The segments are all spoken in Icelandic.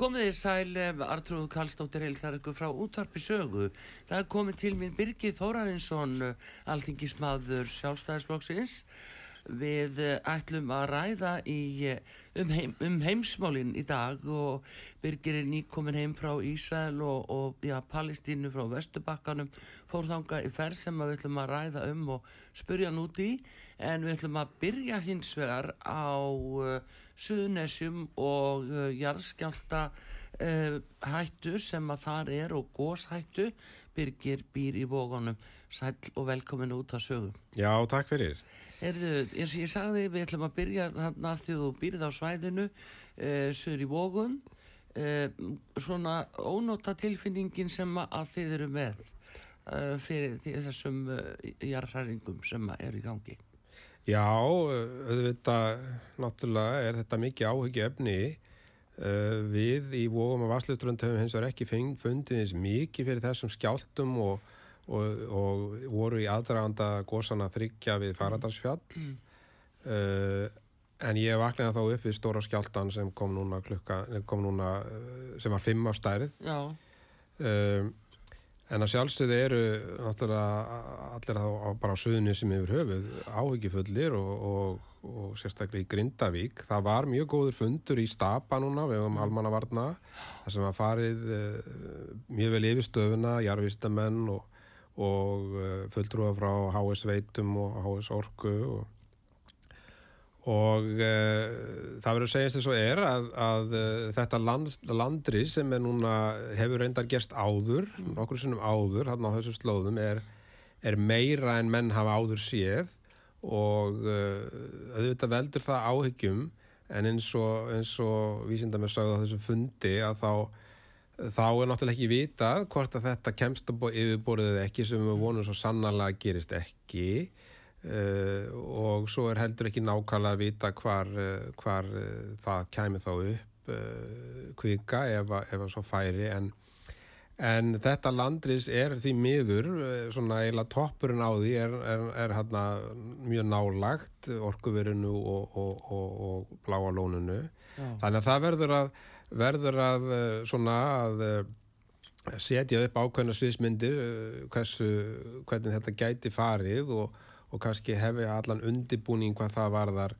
Komið þið sæl, Artrúð Kallstóttir heilsar ykkur frá útvarpi sögu. Það er komið til mín Birgir Þórarinsson, alþingismadur sjálfstæðisblóksins. Við eh, ætlum að ræða í, eh, um, heim, um heimsmálinn í dag og Birgir er nýkomin heim frá Ísæl og, og ja, Palestínu frá Vestubakkanum. Fór þanga í ferð sem við ætlum að ræða um og spurja út í. En við ætlum að byrja hins vegar á... Uh, Suðunessjum og uh, jarðskjálta uh, hættu sem að þar er og góshættu Birgir býr í vógunum sæl og velkomin út á sögum Já, takk fyrir. Erðu, eins og ég sagði, við ætlum að byrja þarna því þú býrið á svæðinu uh, sögur í vógun uh, svona ónóta tilfinningin sem að þið eru með uh, fyrir þessum jarðhæringum sem er í gangi Já, auðvitað, náttúrulega er þetta mikið áhugju efni. Uh, við í Vóum og Vasluströnd höfum hins vegar ekki fundið eins mikið fyrir þessum skjáltum og, og, og voru í aðdraganda góðsana þryggja við Faradalsfjall. Mm. Uh, en ég vaknaði þá upp við stóra skjáltan sem kom núna, klukka, kom núna uh, sem var fimm á stærð. Já. En að sjálfstöðu eru náttúrulega allir á, á, bara á suðunni sem yfir höfuð áhugifullir og, og, og sérstaklega í Grindavík. Það var mjög góður fundur í Stapa núna við um almannavarna þar sem var farið uh, mjög vel yfir stöfuna, jarfistamenn og, og uh, fulltrúa frá HS Veitum og HS Orku og og uh, það verður að segja þess að er að, að uh, þetta land, landri sem núna, hefur reyndar gerst áður, nokkur sinnum áður hann á þessum slóðum er, er meira en menn hafa áður séð. Og uh, auðvitað veldur það áhyggjum en eins og, og vísindar með sögðu á þessu fundi að þá þá er náttúrulega ekki vitað hvort að þetta kemst að yfirborðið ekki sem við vonum svo sannarlega gerist ekki Uh, og svo er heldur ekki nákvæmlega að vita hvar, uh, hvar uh, það kæmi þá upp kvika ef að svo færi en, en þetta landris er því miður svona eiginlega toppurinn á því er, er, er hérna mjög nálagt orkuverinu og, og, og, og bláa lónunu Já. þannig að það verður að verður að svona að setja upp ákveðna sviðsmyndir hversu, hvernig þetta gæti farið og og kannski hefði allan undibúning hvað það varðar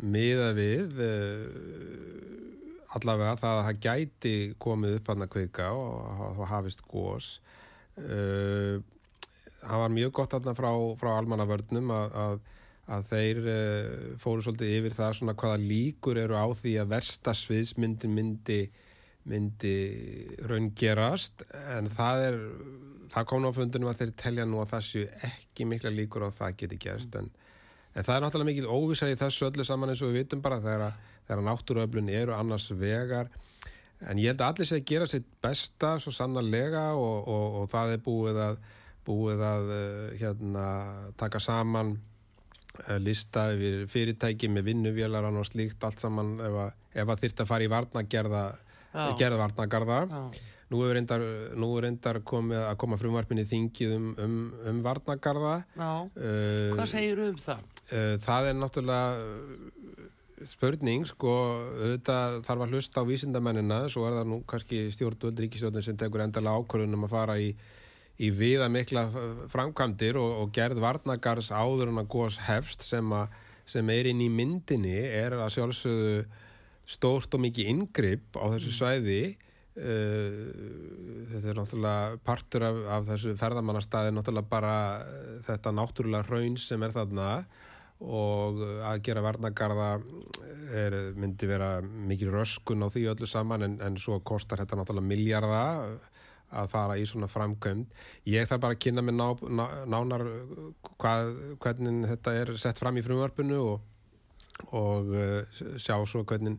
miða við uh, allavega það að það gæti komið upp að kveika og það hafist gós uh, það var mjög gott aðna frá, frá almannavörnum að, að, að þeir uh, fóru svolítið yfir það svona hvaða líkur eru á því að versta sviðsmyndi myndi myndi raungerast en það er það kom nú á fundunum að þeir telja nú að það séu ekki mikla líkur á það geti gerst en, en það er náttúrulega mikil óvísað í þessu öllu saman eins og við vitum bara þegar, þegar náttúruöflun eru annars vegar. En ég held að allir sé að gera sitt besta svo sannarlega og, og, og það er búið að, búið að uh, hérna, taka saman uh, lista yfir fyrirtæki með vinnuvélaran og slíkt allt saman ef að, að þyrta að fara í varnagerða gerða varnagarða nú er reyndar, nú er reyndar komið að koma frumvarpinni þingið um, um, um varnagarða uh, hvað segir um það? uh, það er náttúrulega uh, spurning sko, auðvitað þarf að hlusta á vísindamennina svo er það nú kannski stjórnvöld ríkistjórnum sem tekur endalega ákvörðunum að fara í, í viða mikla framkvæmdir og, og gerð varnagars áður en að góðs hefst sem, a, sem er inn í myndinni er að sjálfsögðu stórt og mikið ingripp á þessu svæði. Uh, þetta er náttúrulega partur af, af þessu ferðamannastæði náttúrulega bara uh, þetta náttúrulega raun sem er þarna og að gera varnagarða er, myndi vera mikil röskun á því öllu saman en, en svo kostar þetta náttúrulega miljarda að fara í svona framkvæmd. Ég þarf bara að kynna mig ná, ná, nánar hvað, hvernig þetta er sett fram í frumvarpinu og, og sjá svo hvernig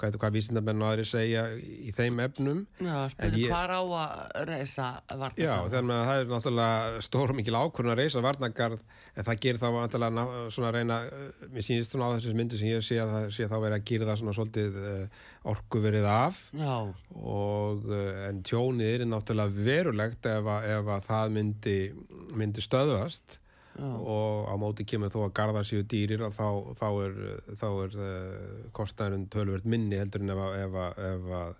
hvað, hvað vísindamenn og aðri segja í þeim efnum. Já, spurning ég- hvað á að reysa varnagarða? Já, þannig að það er náttúrulega stór mikil ákvörðun að reysa varnagarð en það gerir þá vantilega ná, svona að reyna uh, mér sýnist svona á þessu myndu sem ég sé að það sé þá verið að gera það svona svolítið uh, orku verið af. Já, og uh, en tjónið er náttúrulega verulegt ef að, ef að það myndi, myndi stöðvast já, og á móti kemur þó að garðar séu dýrir og þá, þá er, þá er uh, kostnæðurinn tölvöld minni heldur en ef að, ef að, ef að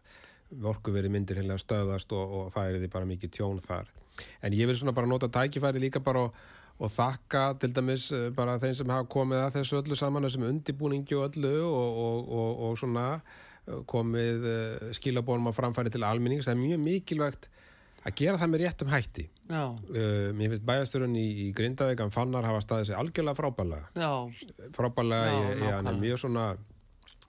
orkuverið myndir heila stöðast og, og það er því bara mikið tjón þar. En ég vil svona bara nota tækifæri líka bara og, og þakka til dæmis eh, bara þeim sem hafa komið að þessu öllu saman, þessum undibúningi og öllu og, og, svona eh, komið uh, skilabónum á framfæri til almennings. Það er mjög mikilvægt að gera það með réttum hætti. Uh, mér finnst bæjasturinn í, í Grindavík hann fannar hafa staðið sig algjörlega frábælega frábælega, ég, ég, hann er mjög svona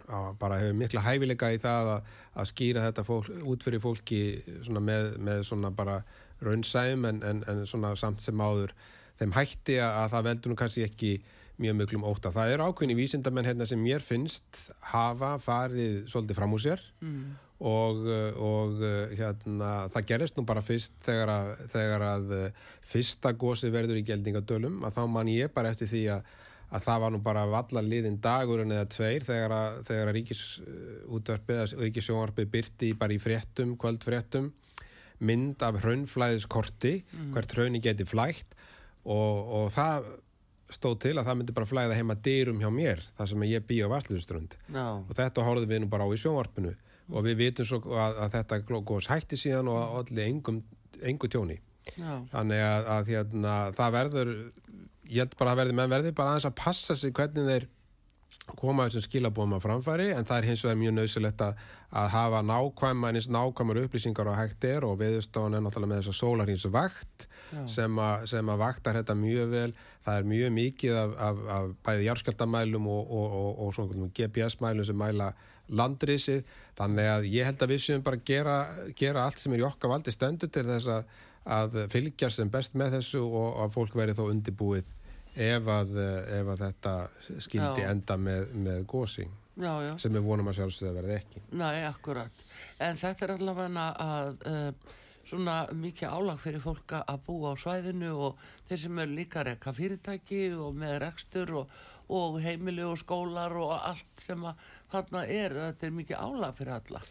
á, bara hefur mikla hæfileika í það að, að skýra þetta fólk, út fyrir fólki svona með, með svona bara raunsæm en, en, en svona samt sem áður þeim hætti að, að það veldur nú kannski ekki mjög miklum óta. Það eru ákveðni vísindamenn hérna sem mér finnst hafa farið svolítið fram úr sér mm, og, uh, og uh, hérna, það gerist nú bara fyrst þegar að, þegar að uh, fyrsta gósi verður í geldingadölum að þá man ég bara eftir því að, að það var nú bara valla liðin dagurinn eða tveir þegar að, þegar að ríkisútvarpið eða ríkisjónvarpið byrti bara í fréttum, kvöldfréttum mynd af hraunflæðiskorti hvert hrauni geti flægt og, og það stóð til að það myndi bara flæða heima dyrum hjá mér þar sem ég bý á Vasluströnd já, og þetta horfðum við nú bara á í sjónvarpinu og við vitum svo að, að þetta glókos hætti síðan og allir engum, engu tjóni. Já, þannig að, að hérna, það verður ég held bara að verði menn verði bara aðeins að passa sig hvernig þeir koma þessum skilabóðum að framfæri en það er hins vegar mjög nöðsilegt að, að hafa nákvæma eins nákvæmar upplýsingar á hægt er og viðstofan er náttúrulega með þess að sólarhins vakt sem, a, sem að vaktar þetta mjög vel. Það er mjög mikið af, af, af bæði jarðskjaldamælum og, og, og, og svona GPS-mælum sem mæla landrisið þannig að ég held að við séum bara að gera, gera allt sem er í okkar valdi stendur til þess að, að fylgjast sem best með þessu og að fólk veri þó undirbúið ef að, ef að þetta skildi Já. enda með, með gósi já, já. sem við vonum að sjálfsögða verði ekki Nei, akkurat. En þetta er allavega að uh, svona mikið álag fyrir fólk að- búa á svæðinu og þeir sem eru líka rekka fyrirtæki og með rekstur og, og heimili og skólar og allt sem að þarna er. Þetta er mikið álag fyrir alla.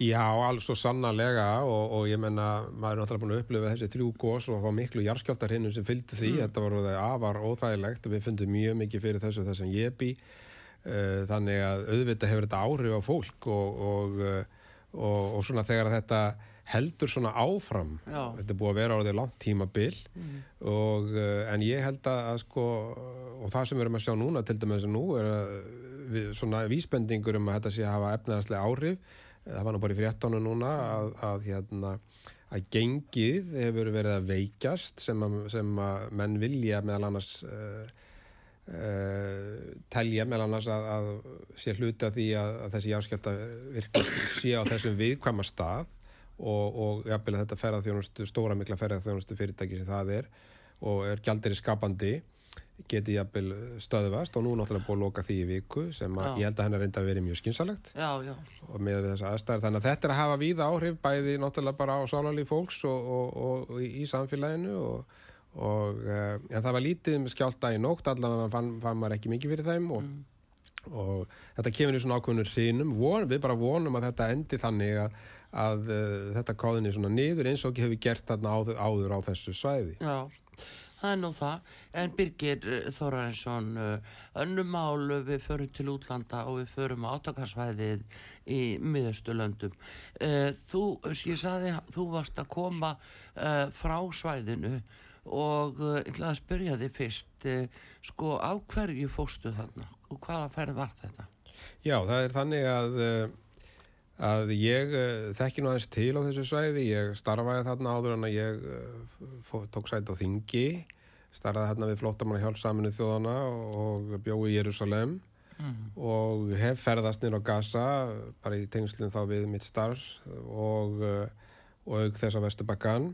Já, alls svo sannarlega og, og ég menna, maður er náttúrulega búin að upplifa þessi þrjú gós og þá miklu jarðskjáltar hinn sem fylgdi því, þetta var það afar óþægilegt og við fundum mjög mikið fyrir þessu þess að ég bý uh, þannig að auðvitað hefur þetta áhrif á fólk og, og, og, og svona þegar þetta heldur svona áfram. Já. þetta er búið að vera á því langt tímabil og, uh, en ég held að, að sko, og það sem við erum að sjá núna til dæmis nú er að við, svona vísbendingur um að þetta sé að hafa efnaðarslega áhrif. Það var nú bara í fréttánu núna að, að hérna að gengið hefur verið að veikjast sem að, sem að menn vilja meðal annars uh, uh, telja meðal annars að, að sé hluti af því að, að þessi jáskjálta virkast sé á þessum viðkvæma stað og, og jafnvel að þetta ferðarþjónustu, stóra mikla ferðarþjónustu fyrirtæki sem það er og er gjaldir í skapandi geti jafnvel stöðvast og nú er náttúrulega búið að loka því í viku sem ég held að hennar reynda að vera mjög skynsalegt Já, já, og með þessa aðstæður þannig að þetta er að hafa víða áhrif bæði náttúrulega bara á sálarlíf fólks og, og, og, í, í samfélaginu og, og uh, en það var lítið með skjálta í nótt allavega fann, fann maður ekki mikið fyrir þeim og, og þetta kemur í svona ákveðnur hrínum von, við bara vonum að þetta endi þannig að, að uh, þetta káðinni svona niður eins og ekki hefur gert þarna áður, áður á þessu svæði Já, það er nú það. En Birgir eh, Þórarinsson, önnumál við förum til útlanda og við förum á átakarsvæðið í miðaustulöndum. Þú, sem ég saði, þú varst að koma uh, frá svæðinu og uh, ég ætlaði að spyrja þig fyrst, uh, sko, á hverju fóstu þarna og hvaða færð var þetta? Já, það er þannig að, að ég þekki nú aðeins til á þessu svæði, ég starfaði þarna áður en að ég fó, tók sæti á Þingi, starfaði þarna við flótamanna hjálp saminu þjóðana og bjóði í Jérúsalem mm. og hef ferðast nýra á Gaza, bara í tengslinn þá við mitt starf og, og auk þess að Vesturbakkan.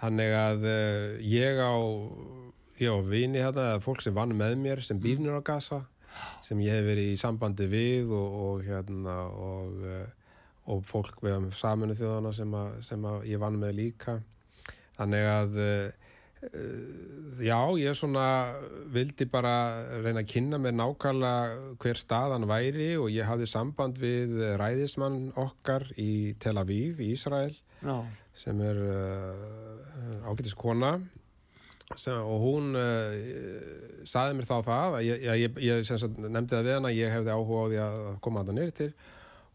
Þannig að ég á, ég á vini hérna, eða fólk sem vann með mér sem býrnir á Gaza sem ég hef verið í sambandi við og, og hérna og, og fólk við saminu þjóðana sem, að, sem að ég vann með líka. Þannig að já, ég svona vildi bara reyna að kynna mér nákvæmlega hver staðan væri og ég hafði samband við ræðismann okkar í Tel Aviv í Ísrael já. sem er uh, ágætis kona. Og hún uh, saði mér þá það að ég, ég, ég sagt, nefndi það við hana ég hefði áhuga á því að koma að það nýri til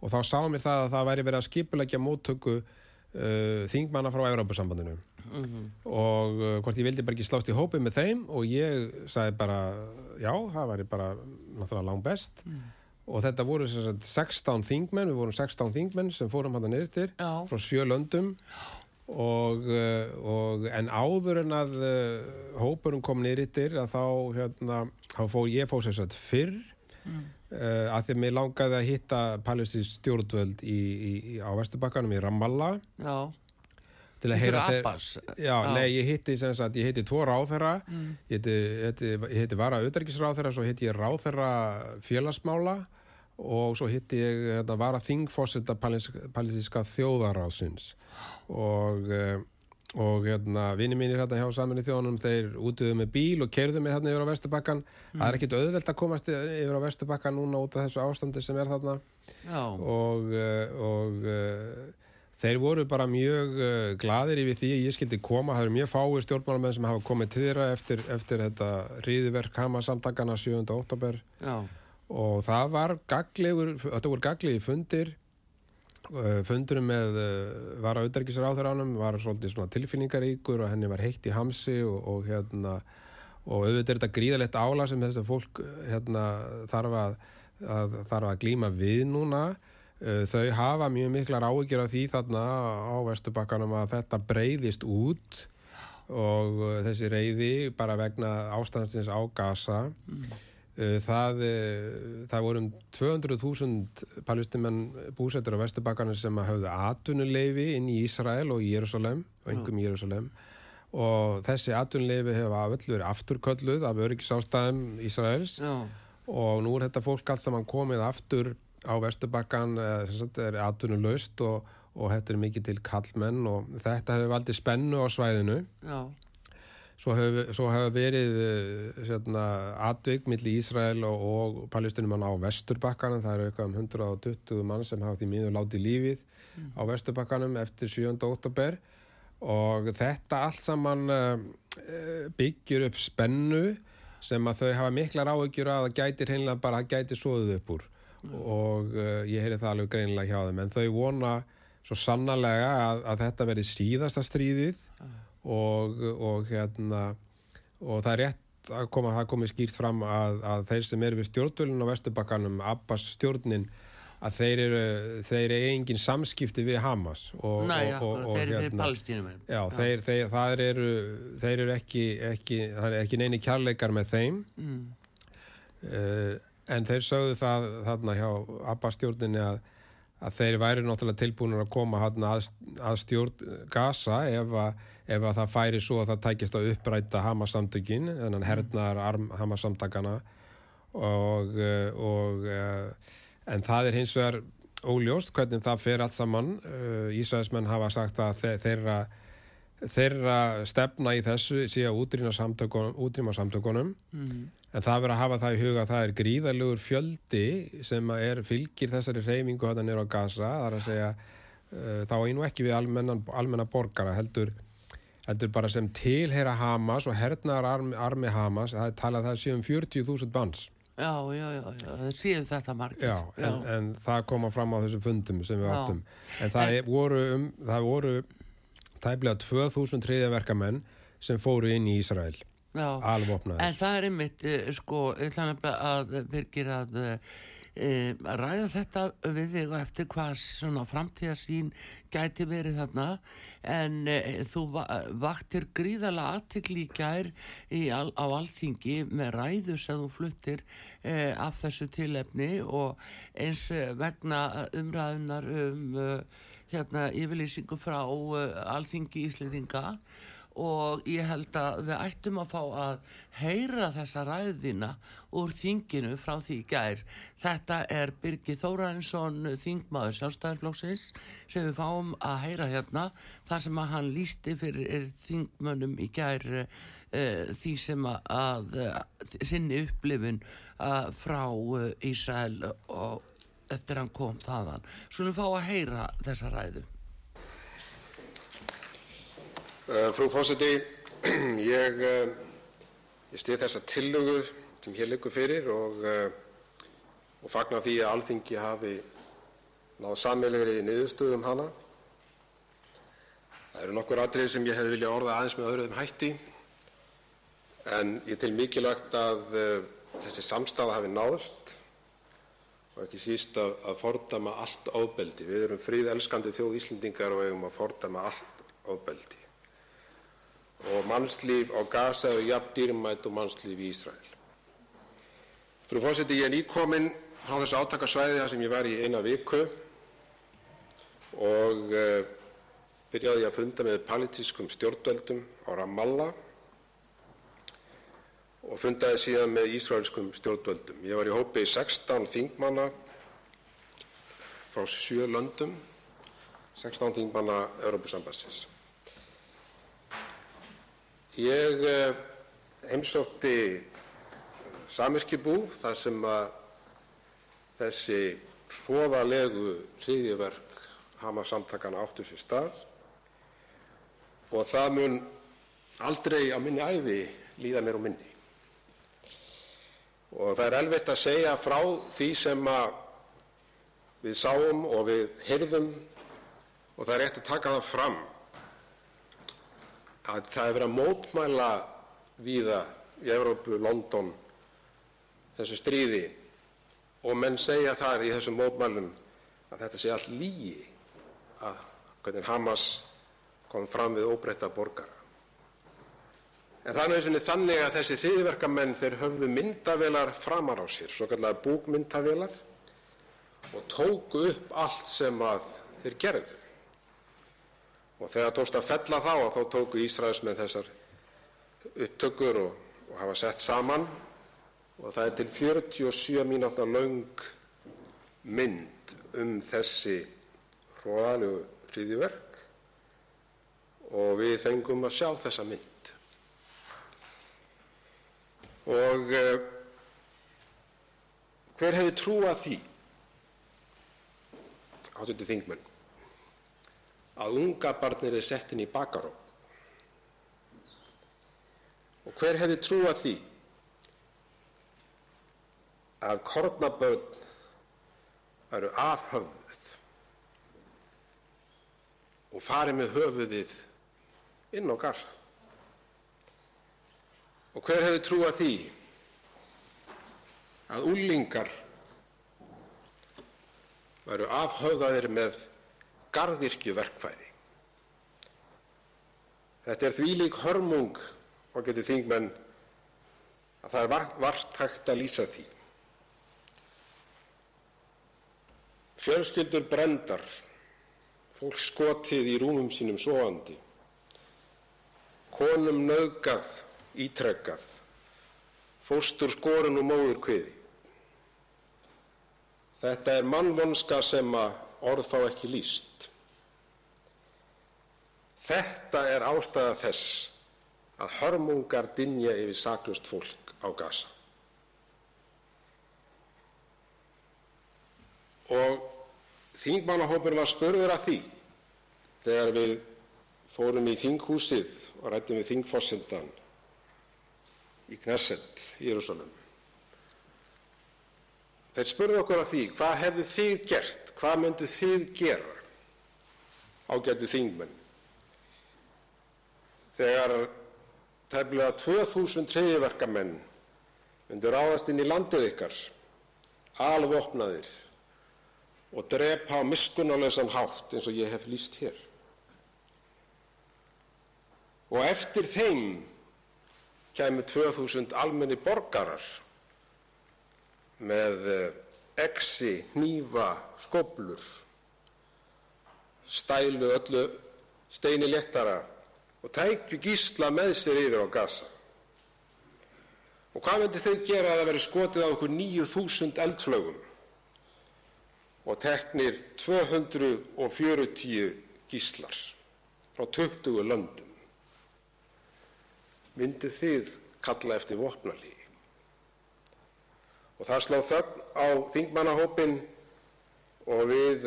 og þá sáði mér það að það væri verið að skipulegja móttöku uh, þingmanna frá Európa-sambandinu mm -hmm. og uh, hvort ég vildi bara ekki slást í hópi með þeim og ég sagði bara já, það væri bara náttúrulega langt best mm. og þetta voru sagt, 16 þingmenn, við vorum 16 þingmenn sem fórum hann að nýri til frá sjö löndum Og, og en áður en að uh, hópurum kom nýrittir að þá hérna, þá fór ég fór sér satt fyrr mm. Uh, að því að mér langaði að hitta palestins stjórnvöld í, í, í, á Vesturbakkanum í Ramallah. Já. Til að heyra þeir Já, Já. nei, ég hitti sem sagt, ég hitti tvo ráþherra mm. ég hitti, hitti, hitti vara auðverkisráþherra, svo hitti ég ráþherra félagsmála og svo hitti ég hérna, var að þingfossita palestinska þjóðaráðsins og, eh, og hérna, vini mínir hérna hjá saminni þjónum þeir útöðu með bíl og kerðu mig hérna yfir á Vesturbakkan mm. það er ekkit auðvelt að komast yfir á Vesturbakkan núna út af þessu ástandi sem er þarna. Og, eh, og eh, þeir voru bara mjög gladir yfir því að ég skildi koma. Það eru mjög fáir stjórnmálamenn sem hafa komið til þeirra eftir, eftir þetta ríðverk hama samtakana 7. óttabær já. Og það var gaglegur, þetta voru gaglegi fundir fundurum með uh, var að auðverkisra á þeirra ánum var svolítið tilfinningaríkur og henni var heitt í hamsi og, og hérna og auðvitað er þetta gríðalegt ála sem þess að fólk hérna þarf að, að þarf að glíma við núna þau hafa mjög miklar áhyggjur af því þarna á Vesturbakkanum að þetta breyðist út og þessi reyði bara vegna ástæðansins á gasa mm. Eh, það, eh, það vorum 200.000 palestimenn búsettur á Vesturbakkarnir sem hafði atvinnuleifi inn í Ísrael og Jérúsalem og engum í Jérúsalem og þessi atvinnuleifi hefa öll verið afturkölluð af öryggisástæðum Ísraels. Já. og nú er þetta fólk allt saman komið aftur á Vesturbakkan eh, sem er atvinnuleust og, og þetta er mikið til kallmenn og þetta hefur valdið spennu á svæðinu. Já Svo hef verið hérna, atvik millir Ísrael og, og palestinumann á Vesturbakkanum. Það eru eitthvað um 120 mann sem hafa því miður látið lífið mm. á Vesturbakkanum eftir 7. óttabér og þetta allt saman uh, byggjur upp spennu sem að þau hafa miklar áhugjur að það gæti hreinlega bara að gæti svoðuð upp úr mm. og uh, ég heyri það alveg greinilega hjá þeim en þau vona svo sannarlega að, að þetta verði síðasta stríðið og, og hérna og það er rétt að koma, það komið skýrt fram að, að þeir sem eru við stjórnvölinn á Vesturbakkanum, Abbas stjórnin að þeir eru, þeir eru engin samskipti við Hamas og, Nei, og, og, þeir eru hérna, palestínum já, já. Þeir, þeir, eru þeir eru ekki, ekki er ekki neini kjærleikar með þeim mm. uh, en þeir sögðu það þarna hjá Abbas stjórninni að, að þeir væri náttúrulega tilbúinur að koma að, að stjórn Gaza ef að ef að það færi svo að það tækist að uppræta Hamas-samtökin, þannig að hernaðar arm Hamas-samtakana og, eh, og eh, en það er hins vegar óljóst hvernig það fer allt saman. Ísraelsmenn hafa sagt að þeirra þeirra stefna í þessu sé að útrýma samtökunum, samtökunum. En það verður að hafa það í huga að það er gríðarlegur fjöldi sem er fylgir þessari reyfingu hann er á Gaza. Það er að segja uh, þá nú ekki við almennan, almenna borgara heldur, heldur bara sem tilheyra Hamas og hernaðar armi, armi Hamas það er talað að það sé um 40.000 banns Já, já, já, já, það séu þetta margir. Já, en, en það koma fram á þessum fundum sem við Já. áttum. En það en, voru, um, það voru tæplega 2000 þriðjaverkamenn sem fóru inn í Ísrael, já. alvopnaðir. En það er einmitt, eh, sko, ég ætla nefnilega að Birgir að e, ræða þetta við þig og eftir hvað framtíðasín gæti verið þarna. En e, þú va vaktir gríðarlega aðtikli í gær al, á alþingi með ræðu sem þú fluttir e, af þessu tilefni og eins vegna umræðunar um e, hérna yfirlýsingu frá e, alþingi Íslendinga. og ég held að við ættum að fá að heyra þessa ræðina úr þinginu frá því gær. Þetta er Birgir Þórarinsson, þingmaður sjálfstæðarflóksins sem við fáum að heyra hérna þar sem að hann lísti fyrir þingmönnum í gær uh, því sem að, að uh, sinni upplifun uh, frá Ísrael og eftir hann kom þaðan. Svo við fá að heyra þessa ræðu. Uh, frú fósiti, ég, uh, ég stið þessa tillögu sem hér liggur fyrir og, uh, og fagnar því að alþingi hafi náð sammelegri niðurstöðum hana. Það eru nokkur atrið sem ég hefði vilja orða aðeins með öðruðum hætti en ég til mikilvægt að þessi samstafa hafi náðst og ekki síst að, að fordama allt ábeldi. Við erum fríðelskandi þjóð Íslendingar og eigum að fordama allt ábeldi og mannslíf á Gaza og jafn dýrmætt og mannslíf í Ísrael. Frú fórseti, ég er nýkominn frá þessu átakasvæði þar sem ég var í eina viku og uh, byrjaði að funda með politískum stjórnvöldum á Ramallah og fundaði síðan með ísraelskum stjórnvöldum. Ég var í hópi 16 þingmanna frá sjö löndum, 16 þingmanna Európusambassins. Ég uh, heimsótti samirkibú þar sem þessi hróðalegu hriðjöverk hama samtakana áttu sér stað og það mun aldrei á minni æfi líða mér og minni. Og það er elvitt að segja frá því sem við sáum og við heyrðum og það er rétt að taka það fram að það er verið að mótmæla víða í Evrópu, London, þessu stríði og menn segja þar í þessum mótmælum að þetta sé allt lígi að hvernig Hamas kom fram við óbreytta borgara. En er náttúrulega þannig að þessi hriðverkamenn þeir höfðu myndavelar framar á sér, svo kallar búkmyndavelar og tóku upp allt sem að þeir gerðu. Og þegar tókst að fella þá og þá tóku Ísraelsmenn þessar upptökur og, og hafa sett saman. Og það er til 47 mínútna laung mynd um þessi hróðalegu hriðiverk og við fengum að sjá þessa mynd. Og uh, hver hefði trúað því, áttundi þingmenn, að unga barnir er sett inn í bakaró? Og hver hefði trúað því að kornabörn eru afhöfðuð og farið með höfuðið inn á gasa? Og hver hefði trúað því að úlingar væru afhöfðaðir með gardirkjuverkfæri? Þetta er þvílík hörmung og getur þingmenn að það er vart hægt að lýsa því. Fjölskyldur brendar, fólk skotið í rúmum sínum svoandi, konum nöðgað, ítrekkað, fóstur skorun og móður kviði. Þetta er mannvonska sem að orð fá ekki líst. Þetta er ástæða þess að hörmungar dinja yfir saklust fólk á gasa. Og þingmannahópur var spurður að því þegar við fórum í þinghúsið og rættum við þingfossendan í Knesset í Jérúsalem. Þeir spurðu okkur að því, hvað hefðu þið gert, hvað myndu þið gera ágætu þingmenn? Þegar tefnilega 2000 treyðiverkamenn myndu ráðast inn í landið ykkar, alvopnaðir og drepa á miskunnarlausan hátt eins og ég hef líst hér. Og eftir þeim kemur 2000 almenni borgarar með exi, hnífa, skoblur, stælu öllu steini léttara og tækju gísla með sér yfir á gasa. Og hvað myndi þau gera að það veri skotið á okkur 9000 eldflögum og teknir 240 gíslar frá 20 löndum? Myndi þið kalla eftir vopnalígi? Og það sló þögn á þingmannahópin og við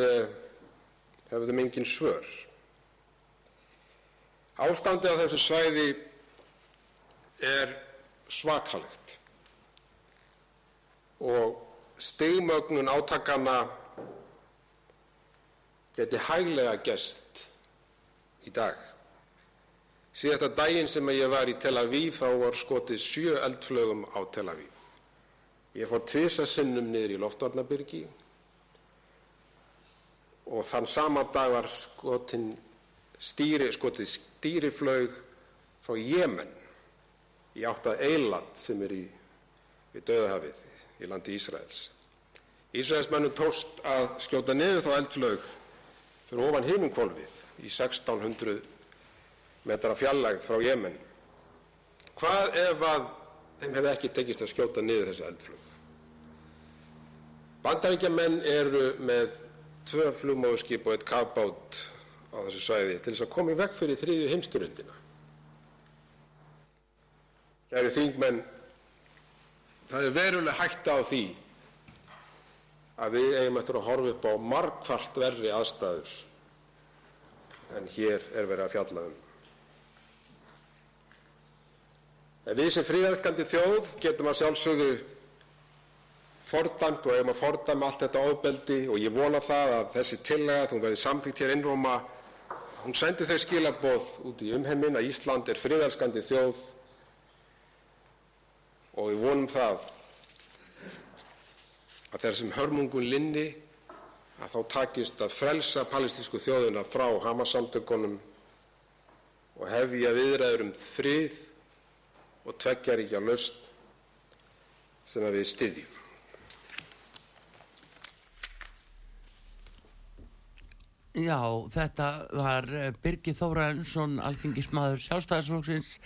hefðum engin svör. Ástandi á þessu svæði er svakalegt og stegmögnun átakana geti hæglega gest í dag. Síðasta daginn sem ég var í Tel Aviv þá var skotið sjö eldflögum á Tel Aviv. Ég fór tvisa sinnum niður í loftvarnabyrgi og þann sama dag var skotin stýri, skotið stýriflög frá Jemen í áttað Eilat sem er í, í Döðahafið í landi Ísraels. Ísraelsmennum tóst að skjóta niður þá eldflög fyrir ofan himingkvolfið í 1600 metra fjallægð frá Jemen. Hvað ef að þeim hefði ekki tekist að skjóta niður þessi eldflög? Bandaríkjamenn eru með tvö flugmóðskip og eitt kafbát á þessu svæði til þess að koma í veg fyrir þriðju heimsturöldina. Kæri þingmenn, það er veruleg hætta á því að við eigum eftir að horfa upp á margfalt verri aðstæður en hér er verið að fjalla um. En við sem fríðelskandi þjóð getum að sjálfsögðu fordæmt og eigum að fordæma allt þetta ofbeldi og ég vona það að þessi tillaga, þú verði samþýtt hér innróma, hún sendi þau skilaboð út í umheimin að Ísland er fríðelskandi þjóð og við vonum það að þegar sem hörmungun linni að þá takist að frelsa palestísku þjóðuna frá Hamas-samtökunum og hefja viðræður um frið og tveggjar ekki að laust sem við styðjum. Já, þetta var eh, Birgir Þóraensson, alþingismadur sjálfstæðarsflóksins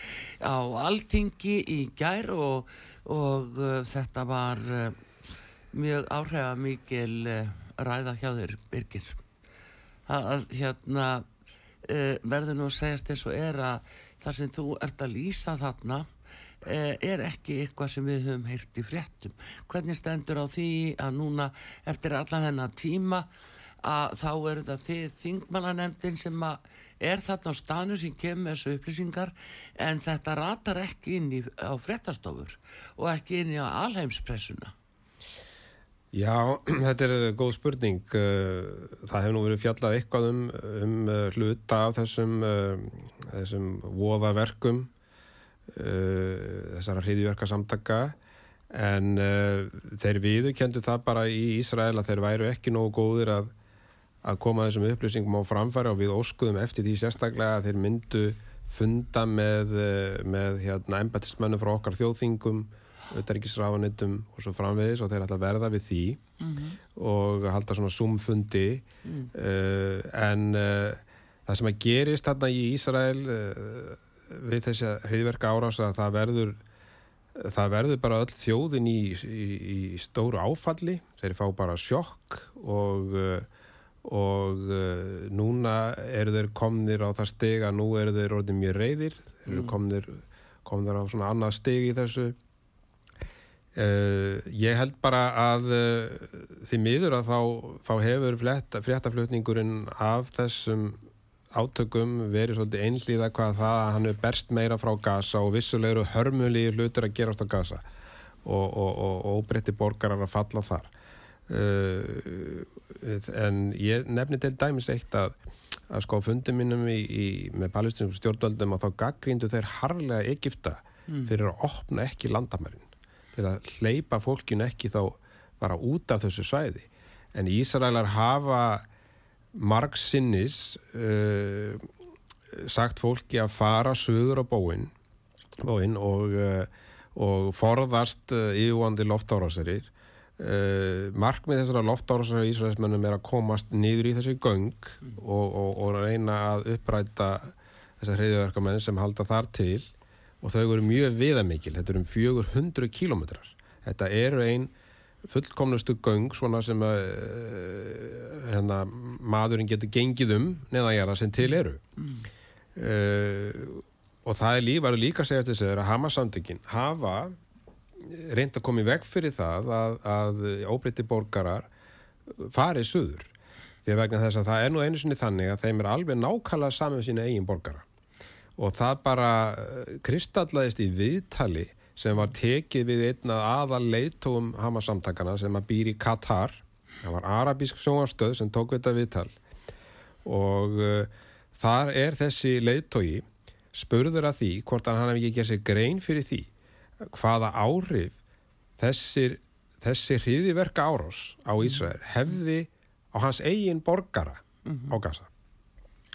á alþingi í gær og, og uh, þetta var uh, mjög áhrifamikil uh, ræða hjá þér, Birgir. Það hérna, verður nú að segjast eins og er að það sem þú ert að lýsa þarna er ekki eitthvað sem við höfum heyrt í fréttum. Hvernig stendur á því að núna eftir allan þennan tíma að þá er þetta þið þingmannanemdin sem er þarna á stanu sem kemur þessu upplýsingar en þetta ratar ekki inn í, á frettastofur og ekki inn í alheimspressuna. Já, þetta er góð spurning. Það hefur nú verið fjallað eitthvað um, um hluta af þessum, þessum voðaverkum, þessara hriðiverka samtaka en þeir viðu kendu það bara í Ísrael að þeir væru ekki nógu góðir að að koma þessum upplýsingum á framfæri og við óskuðum eftir því sérstaklega að þeir myndu funda með, með hérna, embættismennu frá okkar þjóðþingum, auðaríkisrafanittum og svo framvegis og þeir ætla að verða við því mm -hmm. og halda svona sumfundi mm. uh, en uh, það sem að gerist þarna í Ísrael uh, við þessi hriðverka árás að það verður það verður bara öll þjóðin í, í, í stóru áfalli. Þeir fá bara sjokk og og núna eru þeir komnir á það steg að nú eru þeir orðið mjög reyðir þeir eru komnir, komnir á svona annað steg í þessu. Uh, ég held bara að uh, því miður að þá, þá hefur fréttaflutningurinn af þessum átökum verið svolítið einslíða hvað það að hann er berst meira frá gasa og vissulegur hörmuli hlutur að gerast á gasa og, og, og, og óbreytti borgarar að falla þar. Uh, en ég nefni til dæmis eitt að að sko fundum minnum í, í, með palestinsku stjórnvöldum að þá gaggríndu þeir harlega Egipta fyrir að opna ekki landamærin. Fyrir að hleypa fólkinu ekki þá bara út af þessu svæði. En Ísraelar hafa marg sinnis uh, sagt fólki að fara söður á bóin, bóin og, uh, og forðast uh, yfirvandi loftárásir. Uh, markmið þessara loftárásar í Ísraelsmennum er að komast niður í þessu göng og, og, og reyna að uppræta þessar hreyðverkamenn sem halda þar til. Og þau eru mjög viðamikil, þetta eru um 400 kílometrar þetta eru ein fullkomnustu göng svona sem að uh, hérna, maðurinn getur gengið um neðanjara sem til eru mm. uh, og það er líka, líka segjast þess að Hamas-samtökin hafa reynd að koma í veg fyrir það að, að óbreytti borgarar farið suður því að vegna þess að það er nú einu sinni þannig að þeim er alveg nákvæmlega saman sína eigin borgara og það bara kristallaðist í viðtali sem var tekið við einna aðal leitóum Hamas-samtakana sem að býr í Katar. Það var arabísk sjónastöð sem tók þetta viðtal. Og uh, þar er þessi leitói spurður að því hvort hann hefði ekki gerð sér grein fyrir því hvaða áhrif þessir, þessi hriðiverka árás á Ísrael hefði á hans eigin borgara á Gaza.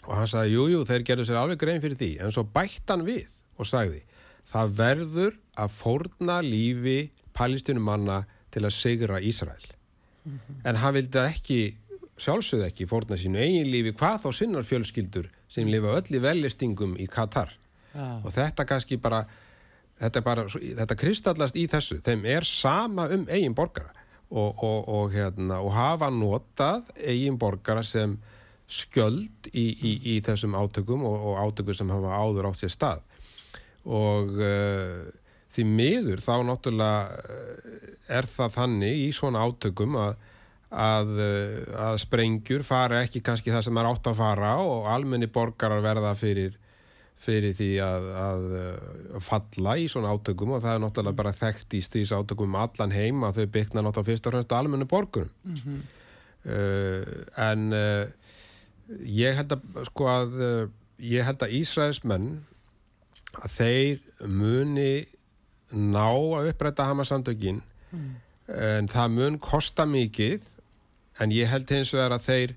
Og hann sagði, jújú, jú, þeir gerðu sér alveg grein fyrir því. En svo bætt hann við og sagði það verður að fórna lífi palestinumanna til að sigra Ísrael mm -hmm. en hann vildi ekki sjálfsögð ekki fórna sínu eigin lífi hvað þá sinnar fjölskyldur sem lifa öll í velistingum í Katar ja. og þetta kannski bara þetta, bara, þetta kristallast í þessu þeim er sama um eigin borgara og, og, og, hérna, og hafa notað eigin borgara sem skjöld í, í, í þessum átökum og átökum sem hafa áður átt sér stað og uh, því miður þá náttúrulega eh, er það þannig í svona átökum að, að, eh, að sprengjur fara ekki kannski það sem er átt að fara og almenni borgarar verða fyrir fyrir því að, að, falla í svona átökum og það er náttúrulega bara þekkt í stýs átökum um allan heim að þau byggna náttúrulega fyrst og fremst almennu borgurum mm -hmm. uh, en uh, ég held að sko að ég held að Ísraels menn að þeir muni ná að upprætta Hamas-samtökin mm. en það mun kosta mikið en ég held hins vegar að þeir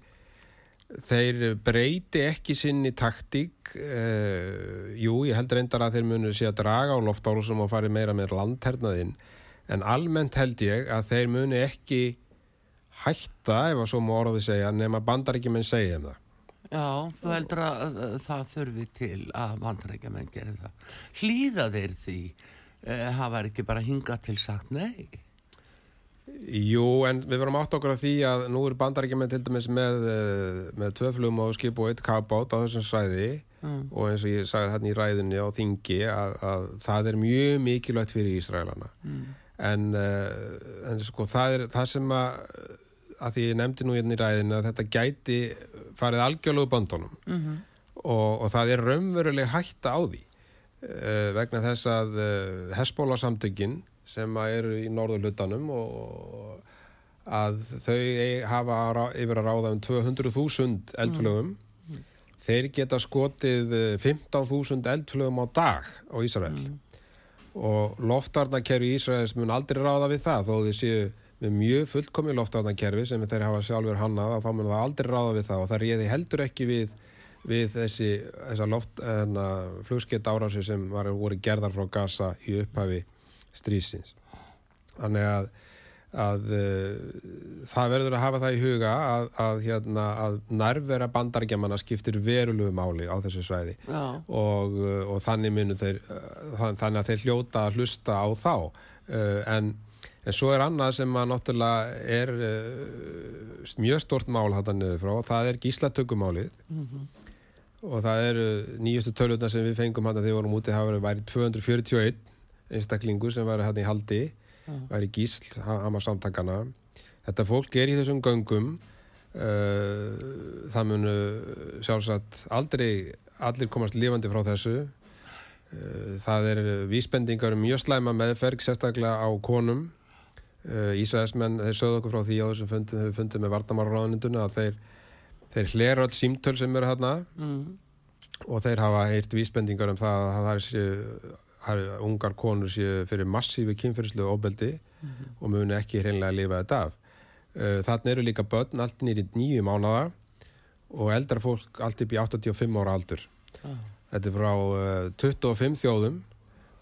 þeir breyti ekki sinni taktík uh, jú, ég held reyndar að þeir munu sé að draga á loftárusum og fari meira með landhernaðinn en almennt held ég að þeir munu ekki hætta, ef að svo má orðið segja nema bandaríkjumenn segja um það Já, þú heldur að það þurfi til að bandaríkjumenn gerir það hlýða þeir því uh, hafa ekki bara hingað til sagt nei Jú, en við verum átt okkur af því að nú er bandarækjumenn til dæmis með, eh, með tvöflum og skip og eitt kagbát á þessum svæði mm. og eins og ég sagði hérna í ræðinni á Þingi að, að það er mjög mikilvægt fyrir Ísraelana mm. en, uh, en sko það er það sem að, að því ég nefndi nú hérna í ræðinni að þetta gæti farið algjörlegu bandunum mm -hmm. og, og það er raunveruleg hætta á því uh, vegna þess að uh, Hesbóla samtökinn sem eru í norðurlutanum og að þau hafa yfir að ráða um 200.000 eldflögum mm. þeir geta skotið 15.000 eh, eldflögum á dag á Ísrael mm. og loftarnakerfi í Ísraels mun aldrei ráða við það þó þið séu með mjög fullkomi loftarnakerfi sem þeir hafa sjálfur hannað þá mun það aldrei ráða við það og það réði heldur ekki við, við þessi loft, hérna, flugskett árasi sem var, voru gerðar frá Gaza í upphafi strísins þannig að, að uh, það verður að hafa það í huga að, að, hérna, að nærvera bandargemanna skiptir verulegu máli á þessu svæði. Og, og þannig, þeir, uh, þannig að þeir hljóta að hlusta á þá. Uh, en En svo er annað sem að náttúrulega er uh, mjög stort mál hættan niður frá, það er gíslatökumálið og það eru nýjustu tölvutna sem við fengum hættan þegar við vorum úti hafa verið 241 einstaklingu sem var hættan í haldi, var í gísl, hama samtakana. Þetta fólk er í þessum göngum, uh, það munu sjálfsagt aldrei allir komast lifandi frá þessu. Uh, það er vísbendingar um mjög slæma meðferg, sérstaklega á konum. Uh, Ísæðismenn, þeir sögðu okkur frá því á þessum fundum, þegar við fundum með vartamáraráðaninduna að þeir, þeir hlera öll símtöl sem eru hérna mm. og þeir hafa heyrt vísbendingar um það að það er séu, að ungar konur séu fyrir massífi kynferðslu ofbeldi og muni ekki hreinlega að lifa þetta af. Uh, Þannig eru líka börn allt nýri nýju mánada og eldra fólk allt upp í 85 ára aldur. Þetta er frá uh, 25 þjóðum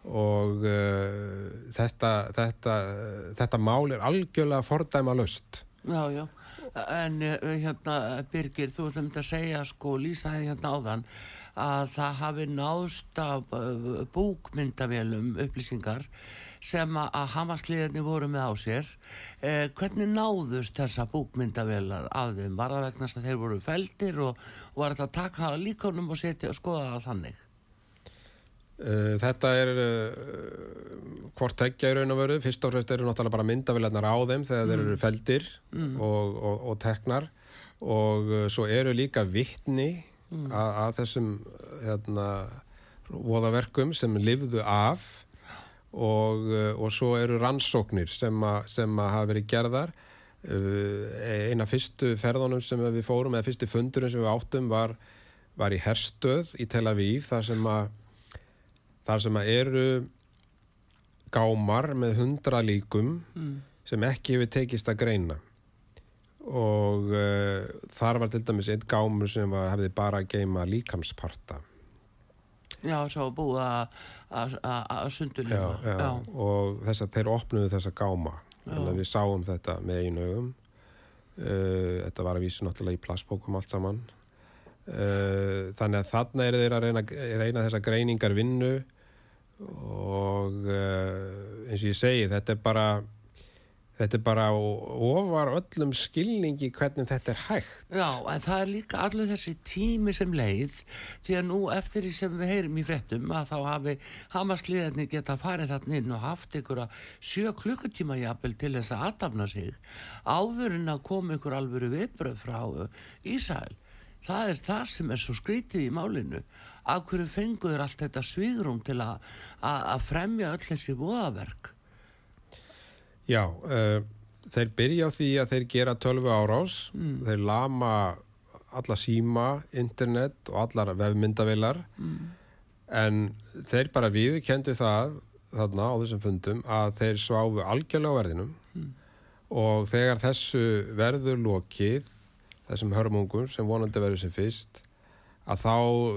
og uh, þetta, þetta, þetta mál er algjörlega fordæma löst. Já, já, en uh, hérna Birgir, þú ætlum að segja sko, lýsaði hérna áðan að það hafi náðst af uh, búkmyndavélum upplýsingar sem að, hamasliðinni voru með á sér eh, hvernig náðust þessa búkmyndavélar af þeim? Var það vegna að þeir voru feldir og var þetta að taka líkonum og setja og skoða það þannig? Uh, þetta er uh, hvort tekja í raun og veru. Fyrst og fremst eru náttúrulega bara myndavillarnar á þeim þegar þeir eru feldir og, og, og teknar. Og uh, svo eru líka vittni að, að þessum hérna, voðaverkum sem lifðu af. Og, og svo eru rannsóknir sem, a, sem að hafa verið gerðar. Uh, eina fyrstu ferðunum sem við fórum eða fyrstu fundurinn sem við áttum var, var í Herstöð í Tel Aviv þar sem að þar sem að eru gámar með hundra líkum sem ekki hefur tekist að greina. Og uh, þar var til dæmis einn gámur sem var, hefði bara að geima líkamsparta. Já, svo búið að- já, og þess að þeir opnuðu þessa gáma. Þannig að við sáum þetta með einu augum. Uh, þetta var að vísu náttúrulega í plastbókum allt saman. Uh, þannig að þarna eru þeir að reyna, reyna þessa greiningar vinnu og uh, eins og ég segi þetta er bara þetta er bara ofar öllum skilningi hvernig þetta er hægt Já, en það er líka allur þessi tími sem leið því að nú eftir því sem við heyrum í fréttum að þá hafi hamasliðarnir geta farið þarna inn og haft ykkur að sjö klukkutíma jafnvel til þess að aðdafna sig áður en að koma ykkur alvöru viðbröð frá uh, Ísæl. Það er það sem er svo skrítið í málinu. Af hverju fenguður allt þetta svigrum til að, fremja öll þessi voðaverk? Já, uh, þeir byrja á því að þeir gera tölvu árás, þeir lama alla síma, internet og allar vefmyndavilar en þeir bara viðkendu það þarna á þessum fundum að þeir sváfu algjörlega á verðinum. Og þegar þessu verður lokið, þessum hörmungum sem vonandi verður sem fyrst að þá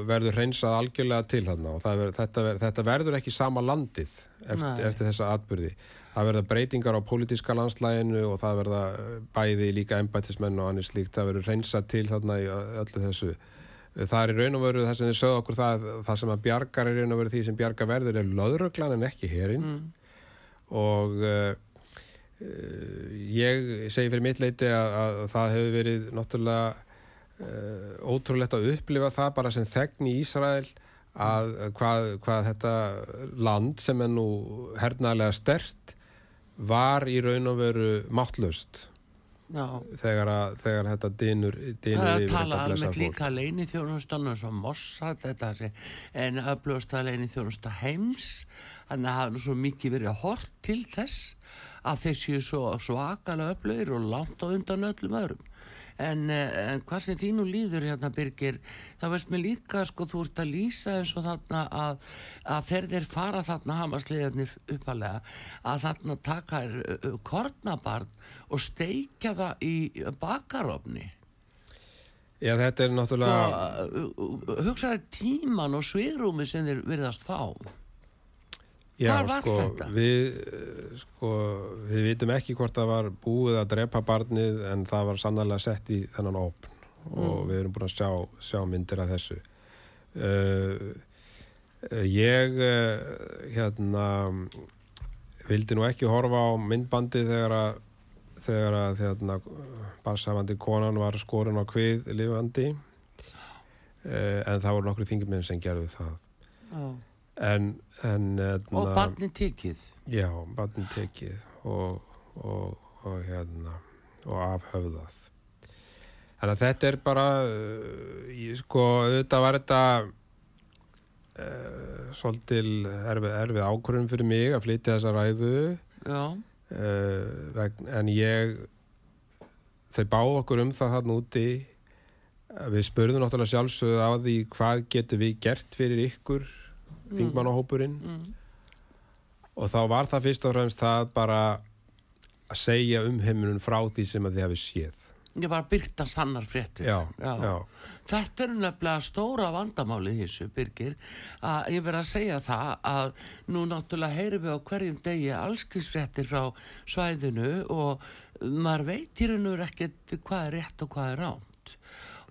verður hreinsað algjörlega til þarna og það ver, þetta, ver, þetta verður ekki sama landið eftir, eftir þessa atbyrði. Það verða breytingar á pólitíska landslæginu og það verða eh, bæði líka embættismenn og annir slíkt. Það verður hreinsað til þarna í öllu þessu. Það er í raun og veru það sem þið sögðu okkur það, það sem að bjargar er í raun og veru því sem bjargar verður er löðröglan en ekki hérinn og uh, ég segi fyrir mitt leiti að, að það hefur verið náttúrulega uh, ótrúlegt að upplifa það bara sem þegn í Ísrael að hvað, hvað þetta land sem er nú hernaðlega stert var í raun og veru máttlust þegar, að, þegar þetta dynur, dynur Það yfir tala þetta blessa fólk. líka leini þjónustan og svo Mossad þetta en að leini þjónusta heims þannig að það er nú svo mikið verið hort til þess að þeir séu svo svakalega öflugir og langt á undan öllum öðrum. En, eh, en hvað sem þínu líður hérna Birgir, það veist mér líka sko þú ert að lýsa eins og þarna að, að þeir fara þarna hamasliðarnir uppalega að þarna taka þér, uh, kornabarn og steikja það í bakarofni. Já, þetta er náttúrulega og hugsaði tíman og svigrúmi sem þeir virðast fá Já, sko? Við, eh, sko, við vitum ekki hvort það var búið að drepa barnið en það var sannlega sett í þennan opn og við erum búin að sjá, sjá myndir af þessu. Uh, ég, uh, hérna, vildi nú ekki horfa á myndbandi þegar að þegar að hérna, barsafandi konan var skorin á hvið lifandi eh, en það voru nokkru þinguminn sem gerðu það Já. En, en Og hérna, barni tekið. já, barnin tekið og, og, og hérna og afhöfðað. Þannig að þetta er bara ég, sko, auðvitað var þetta uh, svolítil erfið, erfið ákvörðum fyrir mig að flytja þessa ræðu. Uh, vegn, en ég þau báðu okkur um það þarna úti. Við spurðum náttúrulega sjálfsögðu á því hvað getur við gert fyrir ykkur þingmannahópurinn Mm. og þá var það fyrst og fremst það bara að segja um heiminun frá því sem að þið hafi séð Ég var að byrta sannar fréttir. já, Já. já, Þetta er nefnilega stóra vandamálið í þessu, Birgir, að ég verð að segja það að nú náttúrulega heyrum við á hverjum degi allskrisfréttir frá svæðinu og maður veit í raun og ekkert hvað er rétt og hvað er ránt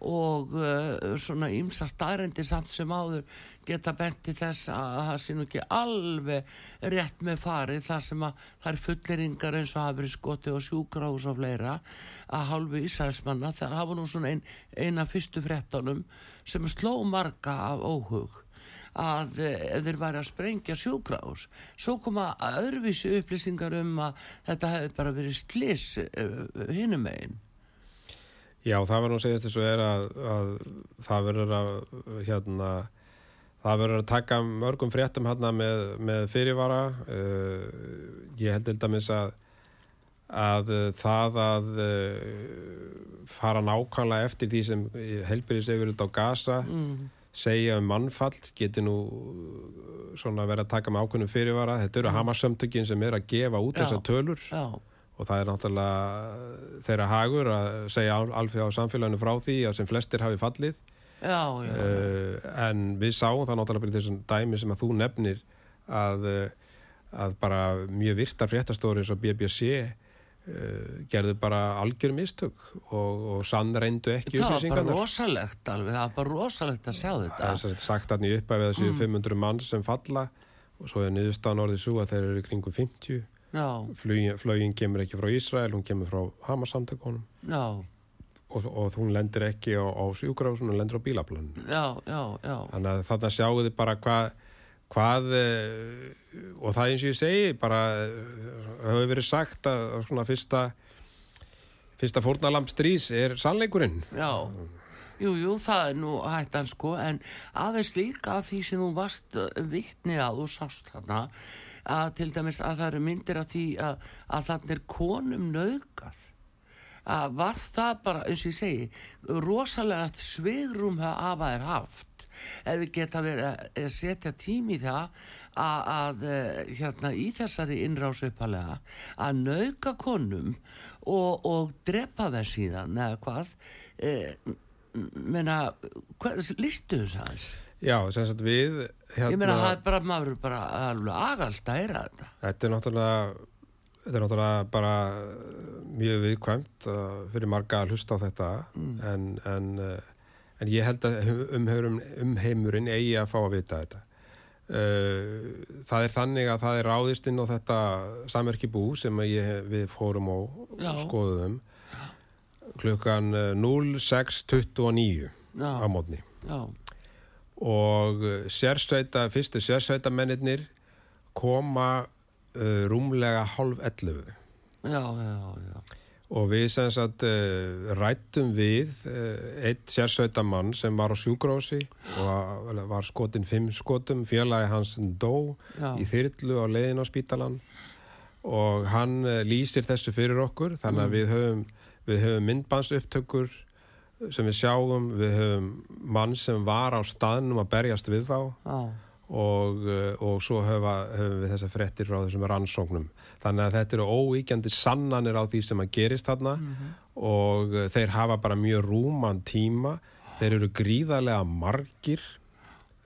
og uh, svona ýmsa staðrendi samt sem áður geta benti þess að það sé nú ekki alveg rétt með farið þar sem að það er fulleringar eins og hafa verið skoti og sjúkrahús og fleira að hálfu Ísraelsmanna það hafa nú svona ein, eina fyrstu fréttunum sem sló marga af óhug að eh, þeir væri að sprengja sjúkrahús. Svo koma öðruvísi upplýsingar um að þetta hefði bara verið slis uh, hinum megin. Já, það var nú að segja þess að, að það verður að hérna það verður að taka mörgum fréttum hérna með, með fyrirvara. Uh, ég held til dæmis að að uh, það að uh, fara nákvæmlega eftir því sem helbyrðis hefur út á Gaza mm. segja um mannfall getur nú svona verið að taka með ákveðnum fyrirvara. Þetta eru Hamas-sömtökin sem er að gefa út þessar tölur. Já, og það er náttúrulega þeirra hagur að segja alveg á samfélaginu frá því að sem flestir hafi fallið já, já, uh, en við sáum það náttúrulega bara í þessum dæmi sem að þú nefnir að, uh, að bara mjög virtar fréttastóri eins og BBC uh, gerðu bara algjör mistök og, og sann reyndu ekki það var bara rosalegt alveg, það var bara rosalegt að sjá það þetta. er sem sagt þarna í uppæfið þessu Mm. 500 mann sem falla og svo er niðurstaðan orðið svo að þeir eru kringum 50 já, flugin, flugin kemur ekki frá Ísrael hún kemur frá Hamas-samtökunum. Já, og, og hún lendir ekki á, á sjúkrahúsinu, hún lendir á bílaplan já, já, já. Þannig að þarna sjáu þið bara hvað hvað eh, og það eins og ég segi bara eh, hefur verið sagt að svona fyrsta fyrsta fórnalamb strís er sannleikurinn. Já, jú, jú, það er nú hættan sko, en aðeins líka af því sem þú varst uh, vitni að og sást þarna, að til dæmis að það eru myndir af því að, að þarna er konum nöðgat. Að var það bara, eins og ég segi, rosalega svigrum að þær haft, eða geta verið að að setja tím í það að, að eh, hérna í þessari innrás uppalega að nauka konum og, og drepa þær síðan eða hvað e, menna, listu þess aðeins? Já, sem sagt við hérna, ég meina það er bara, maður er bara alveg agalt að heyra þetta. Þetta er náttúrulega þetta er náttúrulega bara uh, mjög viðkvæmt uh, fyrir marga að hlusta á þetta. En, en, uh, en ég held að umheimurinn, umheimurinn eigi að fá að vita þetta. Það er þannig að það er ráðist inn á þetta samverkibú sem ég, við fórum og Já. skoðum klukkan uh, 06.29 já, á mótni já, og sérsveita, fyrstu sérsveita mennirnir koma uh, rúmlega hálf 11 já, já, já. og við sem sagt uh, rættum við uh, eitt sérsveita mann sem var á sjúkrósi og var- skotin fimm skotum. Félagi hans dó í þyrlu á leiðin á spítalan og hann lýsir þessu fyrir okkur þannig að við höfum, við höfum myndbandsupptökur sem við sjáum, við höfum mann sem var á staðnum að berjast við þá. Já. Og, uh, og svo höfa, höfum við þessa frettir frá þessum rannsóknum. Þannig að þetta eru óíkjandi sannanir á því sem að gerist þarna og uh, þeir hafa bara mjög rúman tíma. Þeir eru gríðarlega margir.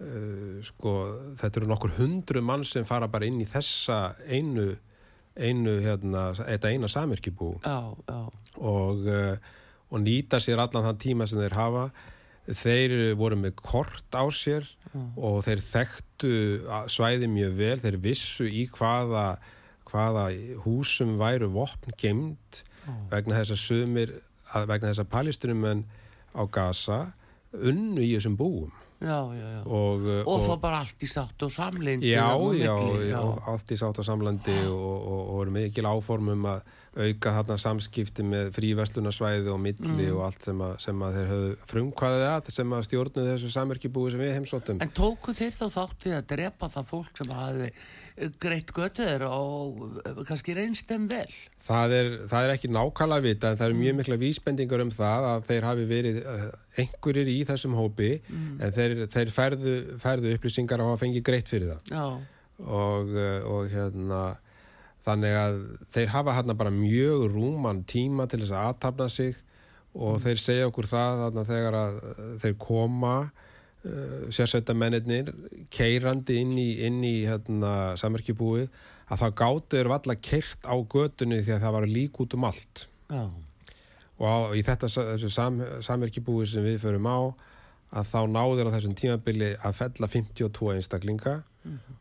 Uh, sko, þetta eru nokkur hundru mann sem fara bara inn í þessa einu, einu hérna, þetta eina samirkibú já, já. og, uh, og nýta sér allan þann tíma sem þeir hafa þeir voru með kort á sér og þeir þekktu svæði mjög vel. Þeir vissu í hvaða hvaða húsum væru vopn gemd vegna þess að sumir, vegna þess að palestinumenn á Gaza unnu í þessum búum já, já, já. og, uh, Og, þá bara allt í sátt og samlindi Já, þarna á já, já, allt í sátt og samlandi og, og, og er mikil áformum að auka þarna samskipti með fríverslunarsvæði og milli Mm. og allt sem að, sem að þeir höfðu frumkvæðið að sem að stjórnuð þessu samverkibúi sem við heimsóttum. En tóku þeir þá þátt við að drepa það fólk sem hafi greitt götuður og eh, kannski reynst þeim vel? Það er, það er ekki nákvæmlega vita en það eru Mm. mjög mikla vísbendingar um það að þeir hafi verið uh, einhverjir í þessum hópi Mm. en þeir, þeir færðu, færðu upplýsingar og hafa fengið greitt fyrir það Já, og, uh, og hérna þannig að þeir hafa hérna bara mjög rúman tíma til þess að aðtapna sig og þeir segja okkur það þarna þegar að þeir koma sérsveitamennir keirandi inn í, inn í hérna, samverkibúið að það gátu er valla kert á götunni því að það var lík út um allt. Já, og á, í þetta sam, samverkibúið sem við förum á að þá náður á þessum tímabili að fella 52 einstaklinga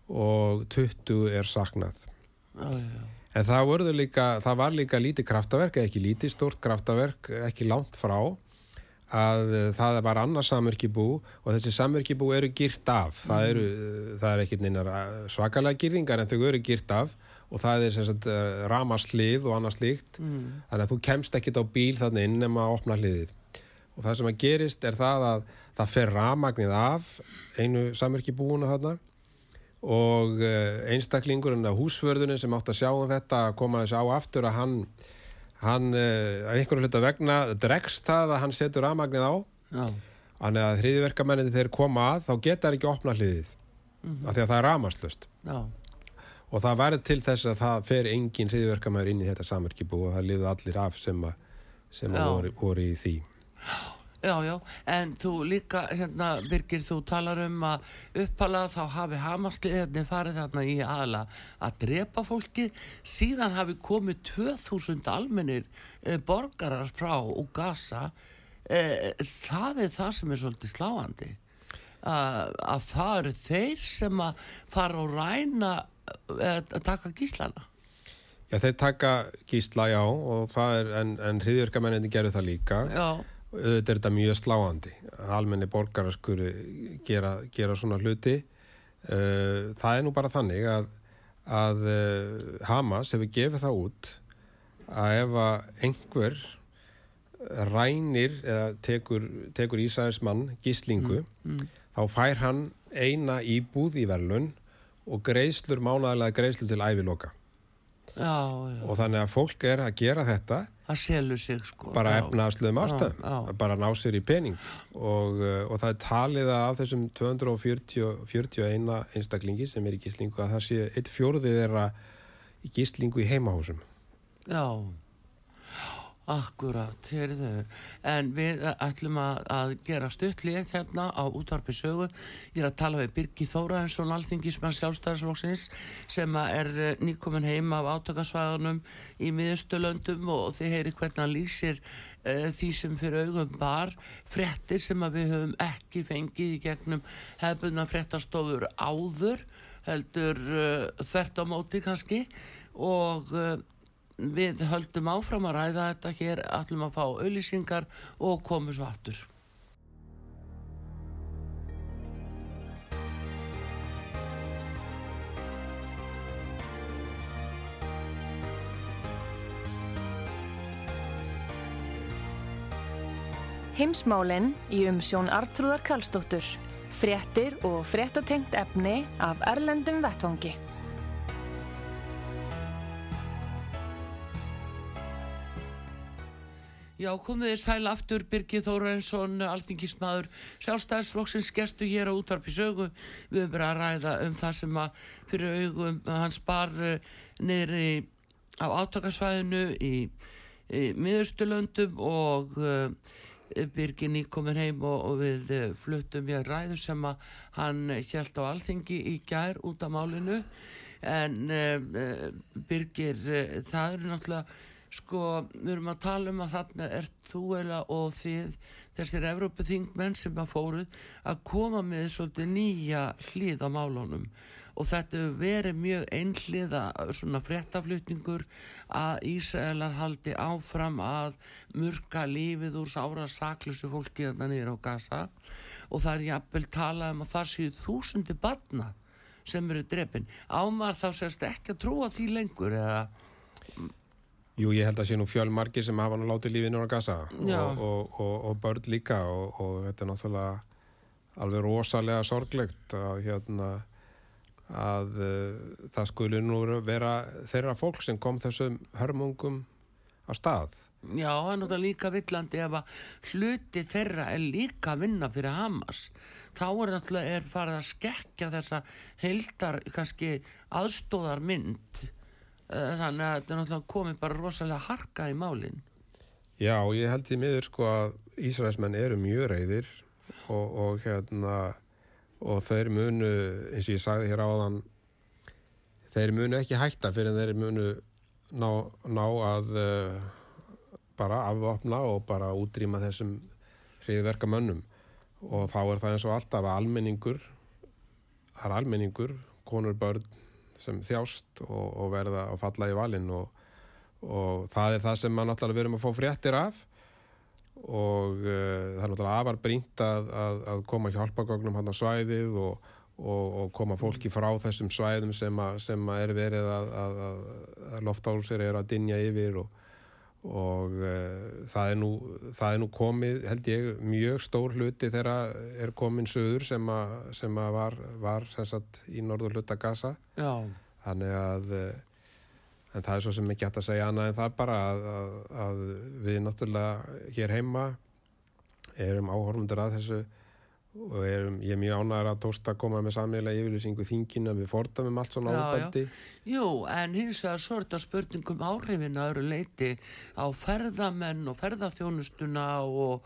og 20 er saknað. Já, já. En það, líka, það var líka lítið kraftaverk, eða ekki lítið stórt kraftaverk, ekki langt frá, að uh, það var annars samverkibú og þessi samverkibú eru gyrt af. Það, eru, uh, það er ekki neinar uh, svakalega gyrðingar en þau eru gyrt af og það er sem sagt ramaslið og annars líkt. Mm. Þannig að þú kemst ekkit á bíl þannig inn nema að opna hliðið. Og það sem að gerist er það að það fer ramagnið af einu samverkibúuna þarna og einstaklingurinn af húsförðunum sem átt að sjá um þetta að koma þessu á aftur að hann hann uh, að einhverju hluta vegna dregst það að hann setur rafmagnið á. Þannig að þriðverkamenninni þeir koma að þá geta þær ekki opna hliðið af því að það er rafmagnslust já. og það verður til þess að það fer engin hriðverkamæður inn í þetta samverkibú og það lifðu allir af sem að, sem að voru, voru í því. Já, já, en þú líka, hérna, Birgir, þú talar um að uppalega þá hafi Hamasliðinni farið þarna í aðla að drepa fólki, síðan hafi komið 2000 almennir eh, borgarar frá og Gaza, eh, það er það sem er svolítið sláandi, að, að það eru þeir sem að fara og ræna, eh, að taka gíslana. Já, þeir taka gísla, já, og það er, en, en hriðverkamenninni gerðu það líka. Já, auðvitað er þetta mjög sláandi. Almenni borgarar skuru gera, gera svona hluti. Uh, það er nú bara þannig að, að uh, Hamas hefur gefið það út að ef að einhver rænir eða tekur, tekur Ísæðismann gíslingu þá fær hann eina íbúð í verlun og greiðslur, mánaðarlega greiðslur til æviloka. Og þannig að fólk er að gera þetta það selur sig, sko. bara efnaðsluðum ástæðum. bara ná sér í pening. Og, uh, og það er talið af þessum 241 einstaklingi sem er í gíslingu að það sé eitt fjórðið þeirra í gíslingu í heimahúsum. Já, akkurat, heyrðu. En við ætlum að, að gera stuttlið hérna á útvarpi sögu. Ég er að tala við Birgi Þóraðinsson, alþingismann sjálfstæðarsflóksins, sem er eh, nýkomin heim af átakasvæðunum í miðustölöndum og þið heyri hvernig hann lýsir uh, því sem fyrir augum bar fréttir sem við höfum ekki fengið í gegnum hefbunna fréttastofur áður, heldur uh, þvert á móti kannski og uh, við höldum áfram að ræða þetta hér, ætlum að fá auðlýsingar og komum svo aftur. Heimsmálinn í umsjón Artrúðar Karlsdóttur. Fréttir og fréttatengt efni af Erlendum Vettvangi. Já, komið þið sæl aftur, Birgir Þórensson, alþingismadur, sjálfstæðisflokksins gestu hér á útvarpi sögu. Við höfum bara að ræða um það sem að fyrir augum hans bar niður í, á átakasvæðinu í, í miðustulöndum og uh, Birgir nýkomin heim og, og við uh, fluttum hér ræðu sem að hann hjælt á alþingi í gær út af málinu. En uh, Birgir, það eru náttúrulega sko, við erum að tala um að þarna er þú eða og þið þessir Evrópuþingmenn sem að fóruð að koma með svolítið nýja hlið á málunum. Og þetta verið mjög einhliða svona fréttaflutningur að Ísraelar haldi áfram að murka lífið úr sára saklusu fólki þarna niður á Gaza. Og það er jafnvel talað um að það séu þúsundi badna sem eru drefin ámar þá sérst ekki að trúa því lengur eða Jú, ég held að sé nú fjölmargir sem hafa nú látið lífið nýra gasa Já. og, og, og, og börn líka og, og þetta er náttúrulega alveg rosalega sorglegt að hérna að uh, það skuli nú vera þeirra fólk sem kom þessum hörmungum á stað. Já, það er náttúrulega líka villandi ef að hluti þeirra er líka að vinna fyrir Hamas. Þá er náttúrulega er farið að skekja þessa heildar, kannski aðstóðar mynd. Þannig að þetta náttúrulega komið bara rosalega harka í málinn. Já, ég held í miður sko að Ísraelsmenn eru mjög reyðir og, og hérna og þeir munu, eins og ég sagði hér áðan þeir munu ekki hætta fyrir en þeir munu ná, ná að uh, bara afvopna og bara útrýma þessum hriðverka mönnum og þá er það eins og alltaf að almenningur það er almenningur, konur, börn sem þjást og, og verða að falla í valinn og, og það er það sem maður náttúrulega verum að fá fréttir af og uh, það er náttúrulega afar brínt að, að, að koma hjálpagögnum hann á svæðið og, og, koma fólki frá þessum svæðum sem, að, sem að er verið að, að loftálsir eru að dinja yfir og, og uh, það, er nú, það er nú komið held ég mjög stór hluti þegar er komin söður sem, að, sem að var, var sem sagt, í norður hluta Gaza. Já, þannig að uh, en það er svo sem ekki hægt að segja annað en það bara að, að, að við náttúrulega hér heima erum áhorfundur að þessu og erum, ég er mjög ánægður að tósta að koma með samílega yfirlýsingu þingina við fordamum allt svona ábælti jú, en hins vegar er þetta spurningum áhrifin að öru leiti á ferðamenn og ferðaþjónustuna og,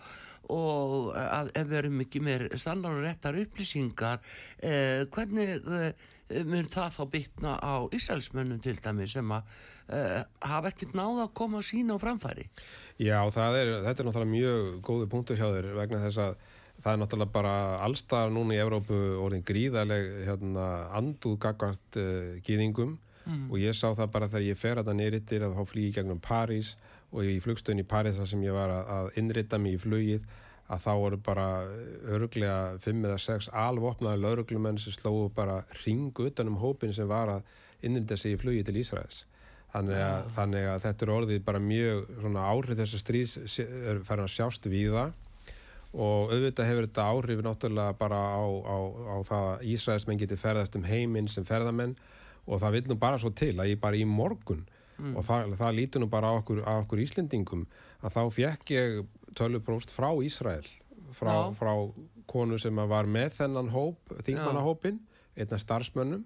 og að ef við erum ekki meir sannar og réttar upplýsingar eh, hvernig eh, mun það þá bytna á Ísælsmönnum til dæmi sem að eh, hafa ekkert náða að koma að sína á framfæri? Já, er, þetta er náttúrulega mjög góði punktur hjá þér vegna þess að það er náttúrulega bara allstar núna í Evrópu orðin gríðaleg hérna, anduð gagvart uh, gýðingum og ég sá það bara þegar ég fer að það neyrittir að þá flýgi gegnum París og í flugstöðin í París þar sem ég var að, að innrita mig í flugið að þá voru bara öruglega fimm eða sex alvopnaði lauruglumenn sem slóðu bara ringu utanum hópin sem var að innrita sig í flugið til Ísraels. Þannig að, þannig að þetta er orðið bara mjög svona áhrif þessu stríðs sé- er farin að sjást víða og auðvitað hefur þetta áhrif náttúrulega bara á, á, á það að Ísraelsmenn geti ferðast um heiminn sem ferðamenn. Og það vil nú bara svo til að ég bara í morgun og það, það lítur nú bara á okkur, á okkur Íslendingum að þá fekk ég tölvupróst frá Ísrael frá, frá konu sem var með þennan hóp, þingmannahópin einna starfsmönnum.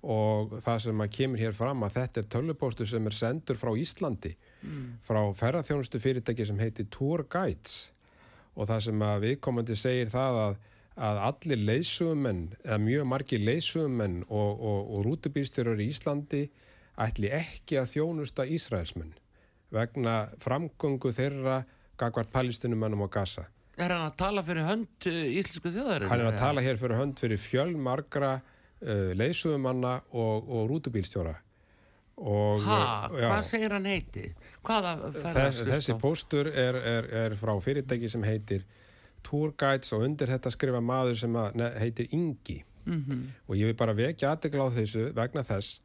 Og það sem að kemur hér fram að þetta er tölvupóstur sem er sendur frá Íslandi frá ferðarþjónustu fyrirtæki sem heitir Tour Guides og það sem að viðkomandi segir það að, að allir leysugumenn eða mjög margir leysugumenn og, og, og rútubýrstjórar í Íslandi ætli ekki að þjónusta Ísraelsmenn vegna framgöngu þeirra gagvart palestinumennum á Gaza. Er hann að tala fyrir hönd uh, íslensku þjóðarinn? Hann er að tala hér fyrir hönd fyrir fjölmargra uh, leysugumanna og, og rútubýrstjóra. Já. hvað segir hann heiti? Þess, þessi póstur er, er, er frá fyrirtæki sem heitir Tour Guides og undir þetta skrifa maður sem heitir Ingi Mhm. og ég vil bara vekja aðdegla á þessu vegna þess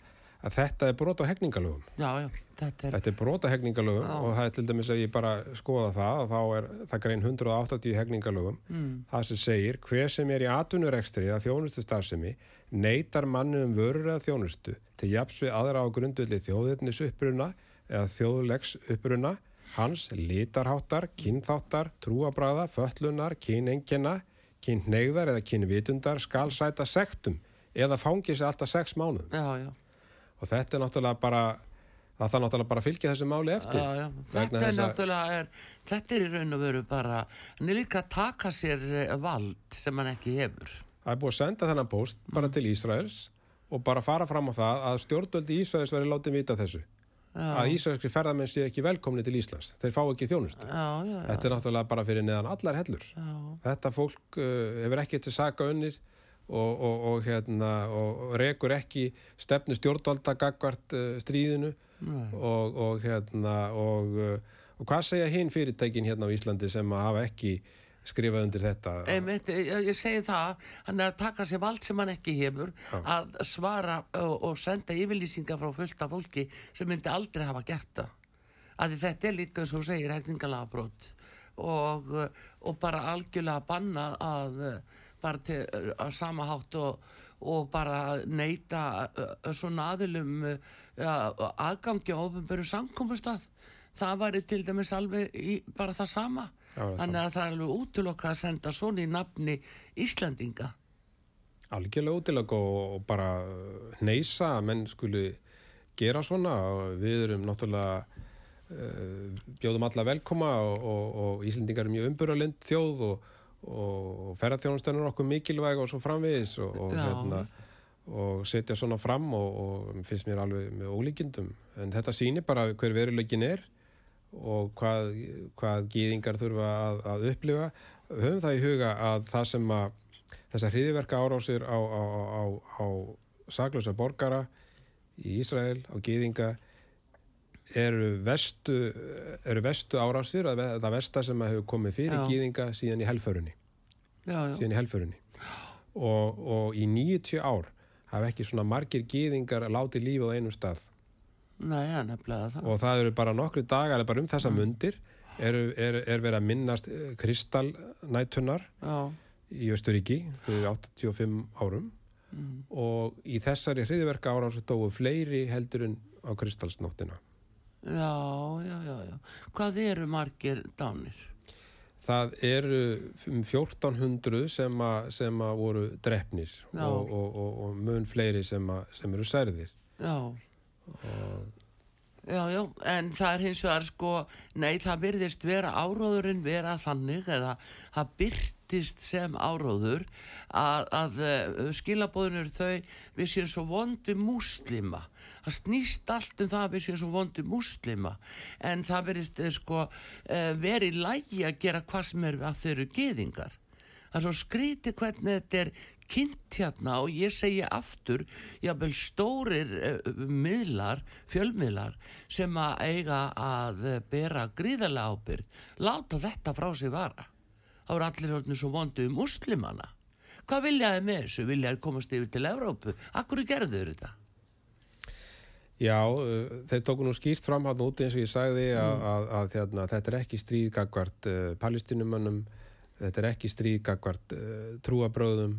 að þetta er brot á já, þetta er... þetta er brot á hegningalögum Já. og það er til dæmis að ég bara skoða það og þá er það grein 180 hegningalögum Mm. það sem segir hver sem er í atvinnurekstri eða þjónustu starfsemi neytar manni um vörur eða þjónustu til japs við aðra á grundvöldi þjóðirnis uppruna eða þjóðlegs uppruna hans litarháttar, kynþáttar, trúabræða, fötlunar, kynengina, kynneigðar eða kynvitundar skal sæta sektum eða fangi sig alltaf sex mánuðum. Já, já, og þetta er náttúrulega bara það þarf náttúrulega bara að fylgja þessu máli eftir. Já, já. Þetta er náttúrulega, er, þetta er í raun og veru bara, hann er líka að taka sér eh, vald sem hann ekki hefur. það er búið að senda þennan post bara til Ísraels og bara fara fram á það að stjórnvöldi Ísraels verið látið vita þessu. Já, að ísraelski ferðamenn sé ekki velkomni til Íslands. Þeir fá ekki þjónust já, já, já, þetta er náttúrulega bara fyrir neðan allar hellur. Já. þetta fólk uh, hefur ekki til saka unnir og, og, og, hérna, og rekur ekki stefnu stjórnvalda gagvart uh, stríðinu. Og, og hérna og, og hvað segja hinn fyrirtækin hérna á Íslandi sem að hafa ekki skrifað undir þetta? Einmitt, ég, segi það, hann er að taka sér vald sem hann ekki hefur Já. að svara og, og senda yfirlýsingar frá fullta fólki sem myndi aldrei hafa gert það. Að þetta er líka eins og segir hægningalega brot og, og bara algjörlega banna að bara til að sama hátt og, og bara neyta uh, svona aðilum uh, aðgangi á ofinböru samkomustað. Það væri til dæmis alveg í, bara það sama. Já, þannig að það er alveg útlokka að senda svona í nafni Íslandinga algjörlega útilega og, bara neysa að menn skuli gera svona. Og við erum náttúrulega uh, bjóðum alla velkoma og, og, og Íslendingar er mjög umbyrralind þjóð og, og ferðarþjónustennur okkur mikilvæg og svo framvegis og, og, hérna, og setja svona fram og, og finnst mér alveg með ólíkindum. En þetta sýnir bara hver veruleikin er og hvað, hvað gýðingar þurfa að, að upplifa. Höfum það í huga að það sem að þessar hriðiverka árásir á, á, á, á saklausa borgara í Ísrael á gýðinga eru vestu, eru vestu árásir að það vesta sem hefur komið fyrir Já. gýðinga síðan í helförunni. Síðan í helförunni. Og, og í 90 ár hafa ekki svona margir gýðingar látið lífið á einum stað. Nei, nefnilega það. Og það eru bara nokkri dagar bara um þessa mundir er, er, er verið að minnast eh, kristallnætunar já, í Östuríki fyrir 85 árum. Og í þessari hriðverka árásu dóu fleiri heldur en á kristallsnóttina já, já, já, já hvað eru margir dánir? það eru um 1400 sem, a, sem að voru drefnir og, og, og, og mun fleiri sem, a, sem eru særðir já Já, já, en það er hins vegar sko, nei, það virðist vera áróðurinn vera þannig eða það byrtist sem áróður að, að uh, skilabóðunur þau við séum svo vondi múslima. Það snýst allt um það að við séum svo vondi múslima en það virðist uh, sko uh, verið lægi að gera hvað sem er að þau eru geðingar. Það er svo skrítið hvernig þetta er kynnt hérna og ég segi aftur, jábel stórir uh, miðlar, fjölmiðlar sem að eiga að bera gríðarlega ábyrgð, láta þetta frá sig vara. Það voru allir orðinu svo vondu um muslimana. Hvað viljaði með þessu? Viljaði komast yfir til Evrópu? Akkur gerðu þau þetta? Já, uh, þeir tóku nú skýrt fram hann úti eins og ég sagði að, að, að, hérna, þetta er ekki stríð gagvart uh, palestinumönnum, þetta er ekki stríð gagvart uh, trúabröðum,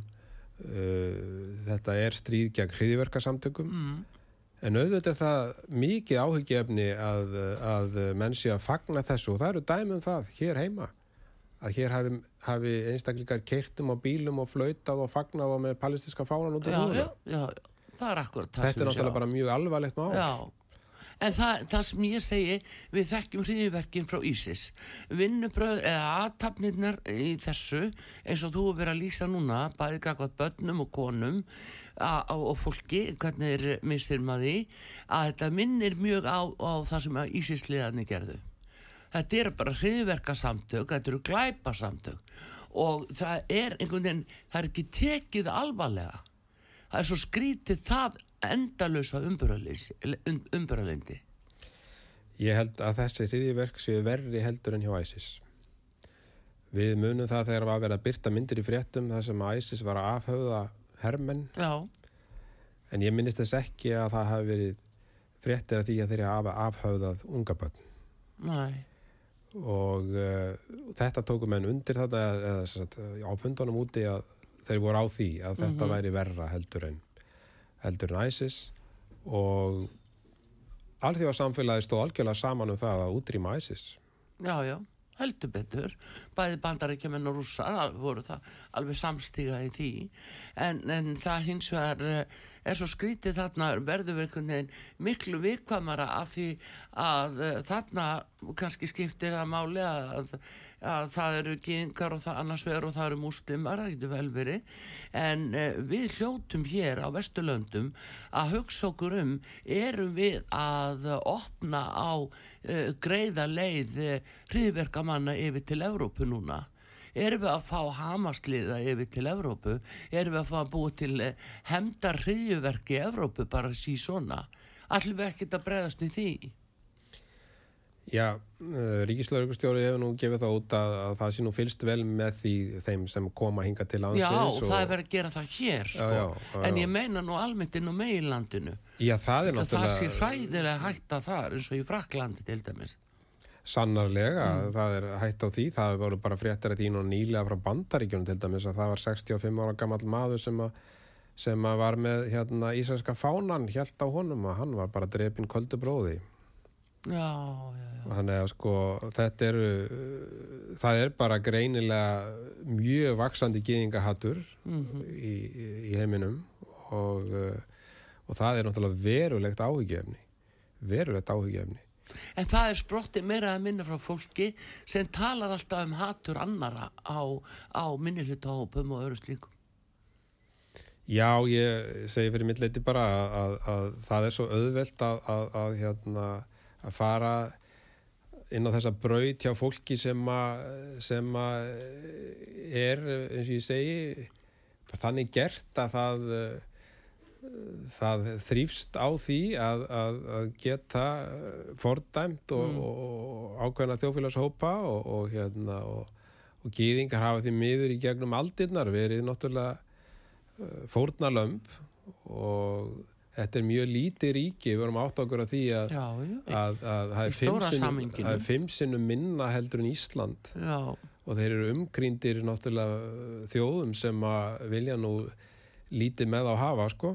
uh, þetta er stríð gegn hriðiverkasamtökum, Mm. en auðvitað er það mikið áhyggjöfni að, að menn sé að fagna þessu og það eru dæmi um það hér heima. Að hér hafi, hafi einstaklingar keirtum á bílum og flautað og fagnað á með palestinska fánan út Já, húðuna. já, já, já, það er akkurat það Þetta er náttúrulega bara mjög alvarlegt mál. En það, það sem ég segi, við þekkjum hriðiverkin frá Ísis. Vinnubröð eða aðtapnirnar í þessu, eins og þú hefur verið að lýsa núna, bæði gagvað börnum og konum a, a, og fólki, hvernig er misþyrmaði, að þetta minnir mjög á, á það sem að Ísisliðarnir gerðu. Þetta eru bara hriðverkasamtök, þetta eru glæpasamtök og það er einhvern veginn, það er ekki tekið alvarlega það er svo skrítið það endalösa umbyrðalendi Ég held að þessi hriðiverk séu verri heldur en hjá ISIS. Við munum það þegar var verið að byrta myndir í fréttum þar sem að ISIS var að afhauða hermenn. Já, en ég minnist þess ekki að það hafi verið fréttir af því að þeir hafa afhauðað unga börn. Næ og uh, þetta tóku menn undir þetta eða, eða, á fundunum úti að þeir voru á því að þetta væri verra heldur en heldur en ISIS. Og alþjóða samfélagi stóð algjörlega saman um það að útrýma ISIS. Já, já, heldur betur. Bæði bandarækjumenn og rússar voru það alveg samstíga í því. En, en það hins vegar eh, er svo skrítið þarna veginn miklu vikvamara af því að uh, þarna kannski skiptir það máli að, að það eru gyngar og það annars vegar og það eru múslimar, það getur vel verið. En uh, við hljótum hér á Vesturlöndum að hugsa okkur um erum við að uh, opna á uh, greiða leið uh, hriðverkamanna yfir til Evrópu núna? Erum við að fá hamasliða yfir til Evrópu, erum við að fá að búa til eh, hemdar hriðjuverki í Evrópu bara sí svona, allir við ekkert að bregðast í því. Já, uh, Ríkislaugustjóri hefur nú gefið það út að, að það sé nú fylst vel með því þeim sem koma hinga til landsins. Já, og það er verið að gera það hér, sko. Já, já, en ég meina nú almennt inn á meginlandinu. Já, það er Það, það sé náttúrulega hræðilega hætta þar, eins og í Fraklandi til dæmis. sannarlega, Mm. það er hætt á því, það voru bara fréttir að því nú nýlega frá bandaríkjunum til dæmis að það var 65 ára gammal maður sem að sem að var með hérna íslenska fánan hjælt á honum og hann var bara drepinn köldu bróði Já, já, já. Þannig að sko þetta eru það er bara greinilega mjög vaksandi gýðingahattur Mhm. í, í heiminum og, og það er náttúrulega verulegt áhyggjefni verulegt áhyggjefni En það er sprottið meira að minna frá fólki sem talar alltaf um hatur annara á, á minnihlutahópum og öru slíkum. Já, ég segi fyrir mitt leiti bara að, að, að það er svo auðvelt að, að, að, hérna, að fara inn á þessa braut hjá fólki sem að, sem að er, eins og ég segi, þannig gert að það, það þrýfst á því að, að, að geta fordæmt og, Mm. og ákveðna þjófélagshópa og, og, hérna, og, og gýðingar hafa því miður í gegnum aldirnar verið náttúrulega fórnalömb og þetta er mjög lítið ríki, við vorum átt okkur á því að, það er fimm fimm sinnum minna heldur en Ísland já, og þeir eru umkrýndir náttúrulega uh, þjóðum sem að vilja nú lítið með á hafa sko.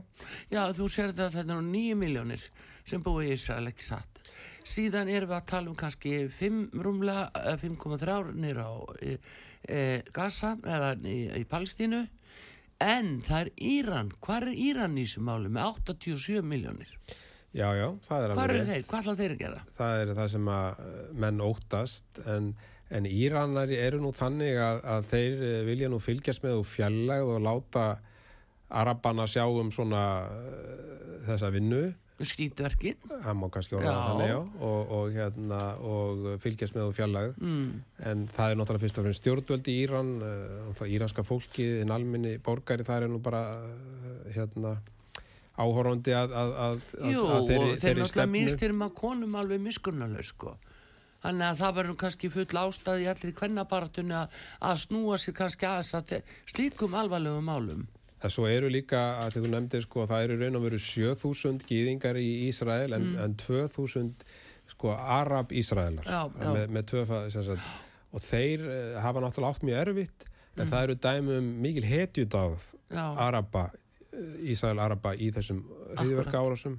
já, þú sér þetta að þetta er nú nýju miljónir sem búið í Ísrael ekki satt. Síðan erum við að tala um kannski 5 rúmlega, eh, 5,3 nýra á e, Gaza eða í, í Palstínu en það er Íran, hvað er Íran í þessu máli með 87 miljónir? Já, já, það er alveg rétt. þeir? Hvað ætla þeir að gera? Það er það sem að uh, menn óttast en, en Íranar eru nú þannig að, að þeir uh, vilja nú fylgjast með og fjallægð og láta Arabana sjá um svona uh, þessa vinnu Skítverkin? það má kannski orða þannig já og, og, hérna, og fylgjast með og fjallægð Mm. en það er náttúrulega fyrst og fremst stjórnvöld í Íran uh, íranska fólki, þinn alminni borgari það er nú bara uh, hérna áhorfandi að, að, að, að, Jú, að og þeir náttúrulega stefnu. minnstyrum að konum alveg miskunnuleg sko. Þannig að það verður kannski full ástæði í allir kvennabaratunni að, að snúa sér kannski að þe- slíkum alvarlegum málum. En svo eru líka, að því þú nefndir sko, það eru raun og veru 7000 gýðingar í Ísrael en, en 2000 sko Arab-Ísraelar Já, já. með, með tvöfa og þeir uh, hafa náttúrulega átt mjög erfitt en það eru dæmi um mikil hetjudáð Araba, Ísrael-Araba í þessum hriðverka árásum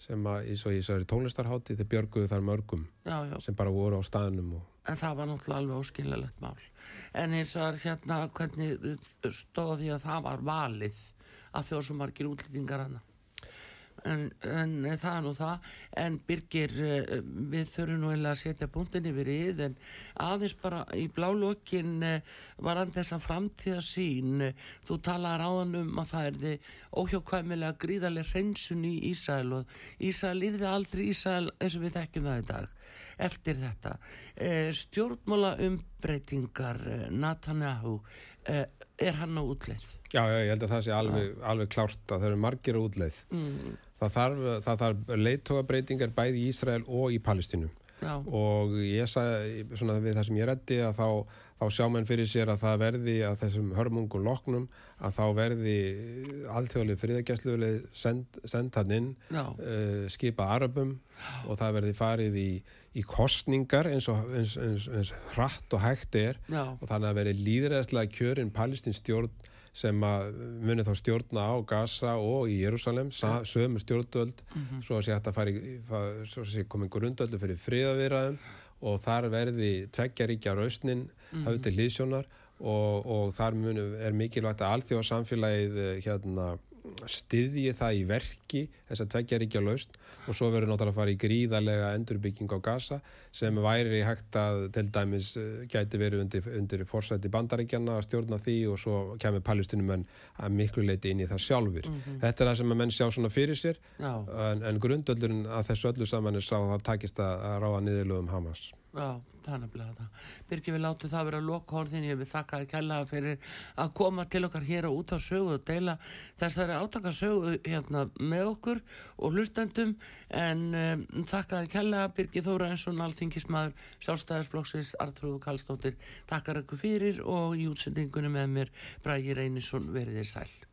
sem að, eins og í þessari tónlistarhátti þeir björguðu þar mörgum já, sem bara voru á staðnum og En það var náttúrulega alveg óskiljalegt mál. En eins og er hérna hvernig stóð því að það var valið að þjóð svo margir útlýtingar hana. En, en það er nú það. En Birgir, eh, við þurfum nú eiginlega að setja punktin yfir íð en aðeins bara í blálókin var hann þessa framtíða sín. Þú talaði ráðan um að það er þið óhjókvæmilega gríðarlega hreinsun í Ísæl og Ísæl yrði aldrei Ísæl eins og við þekkjum það í dag eftir þetta. Eh, stjórnmála umbreytingar eh, Netanyahu, eh, er hann á útleið? Já, já, ég held að það sé alveg, alveg klárt að það eru margir á útleið. Mm, það þarf, það þarf leiðtógabreitingar bæði í Ísrael og í Palestínu. Já, og ég sagði, svona við það sem ég reddi að þá, þá sjá menn fyrir sér að það verði að þessum hörmungum loknum að þá verði alþjóðlega friðagjastluðuleg send, send hann inn uh, skipað arabum og það verði farið í, í kostningar eins og eins, eins, eins hratt og hægt er. Já, og þannig að verði líðræðslega kjörin palestin stjórn sem að muni þá stjórna á Gaza og í Jérúsalem, sa- sömu stjórnvöld. Svo að sé hægt að fara í svo að sé komin grundöldu fyrir friðaviraðum og þar verði tveggjaríkja rausnin hafði til hlýsjónar og, og þar muni er mikilvægt að alþjóðsamfélagið eh, hérna styðji það í verki þess að tveggja ríkja laust og svo verður náttúrulega að fara í gríðarlega endurbygging á Gaza sem væri hægt að til dæmis eh, gæti verið undir, undir forsætti bandaríkjana að stjórna því og svo kemur palestinumenn að miklu leiti inn í það sjálfur. Þetta er það sem að menn sjá svona fyrir sér já. en, en grundöldurinn að þessu öllu saman er sá að það takist að, að ráða niðurlögum Hamas. Já, það er nefnilega það. Birgir, við látum það vera lokhorðin, ég vil þakka að kella fyrir að koma til okkar hér og út á sögu og deila þessari átaka sögu hérna með okkur og hlustendum en um, þakka að kella Birgir Þóra Ensson, alþingismadur, sjálfstæðarsflokksins, Artrúðu Kallstóttir, takkar ykkur fyrir og í útsendingunum með mér Brægir Einarsson veriðir sæl.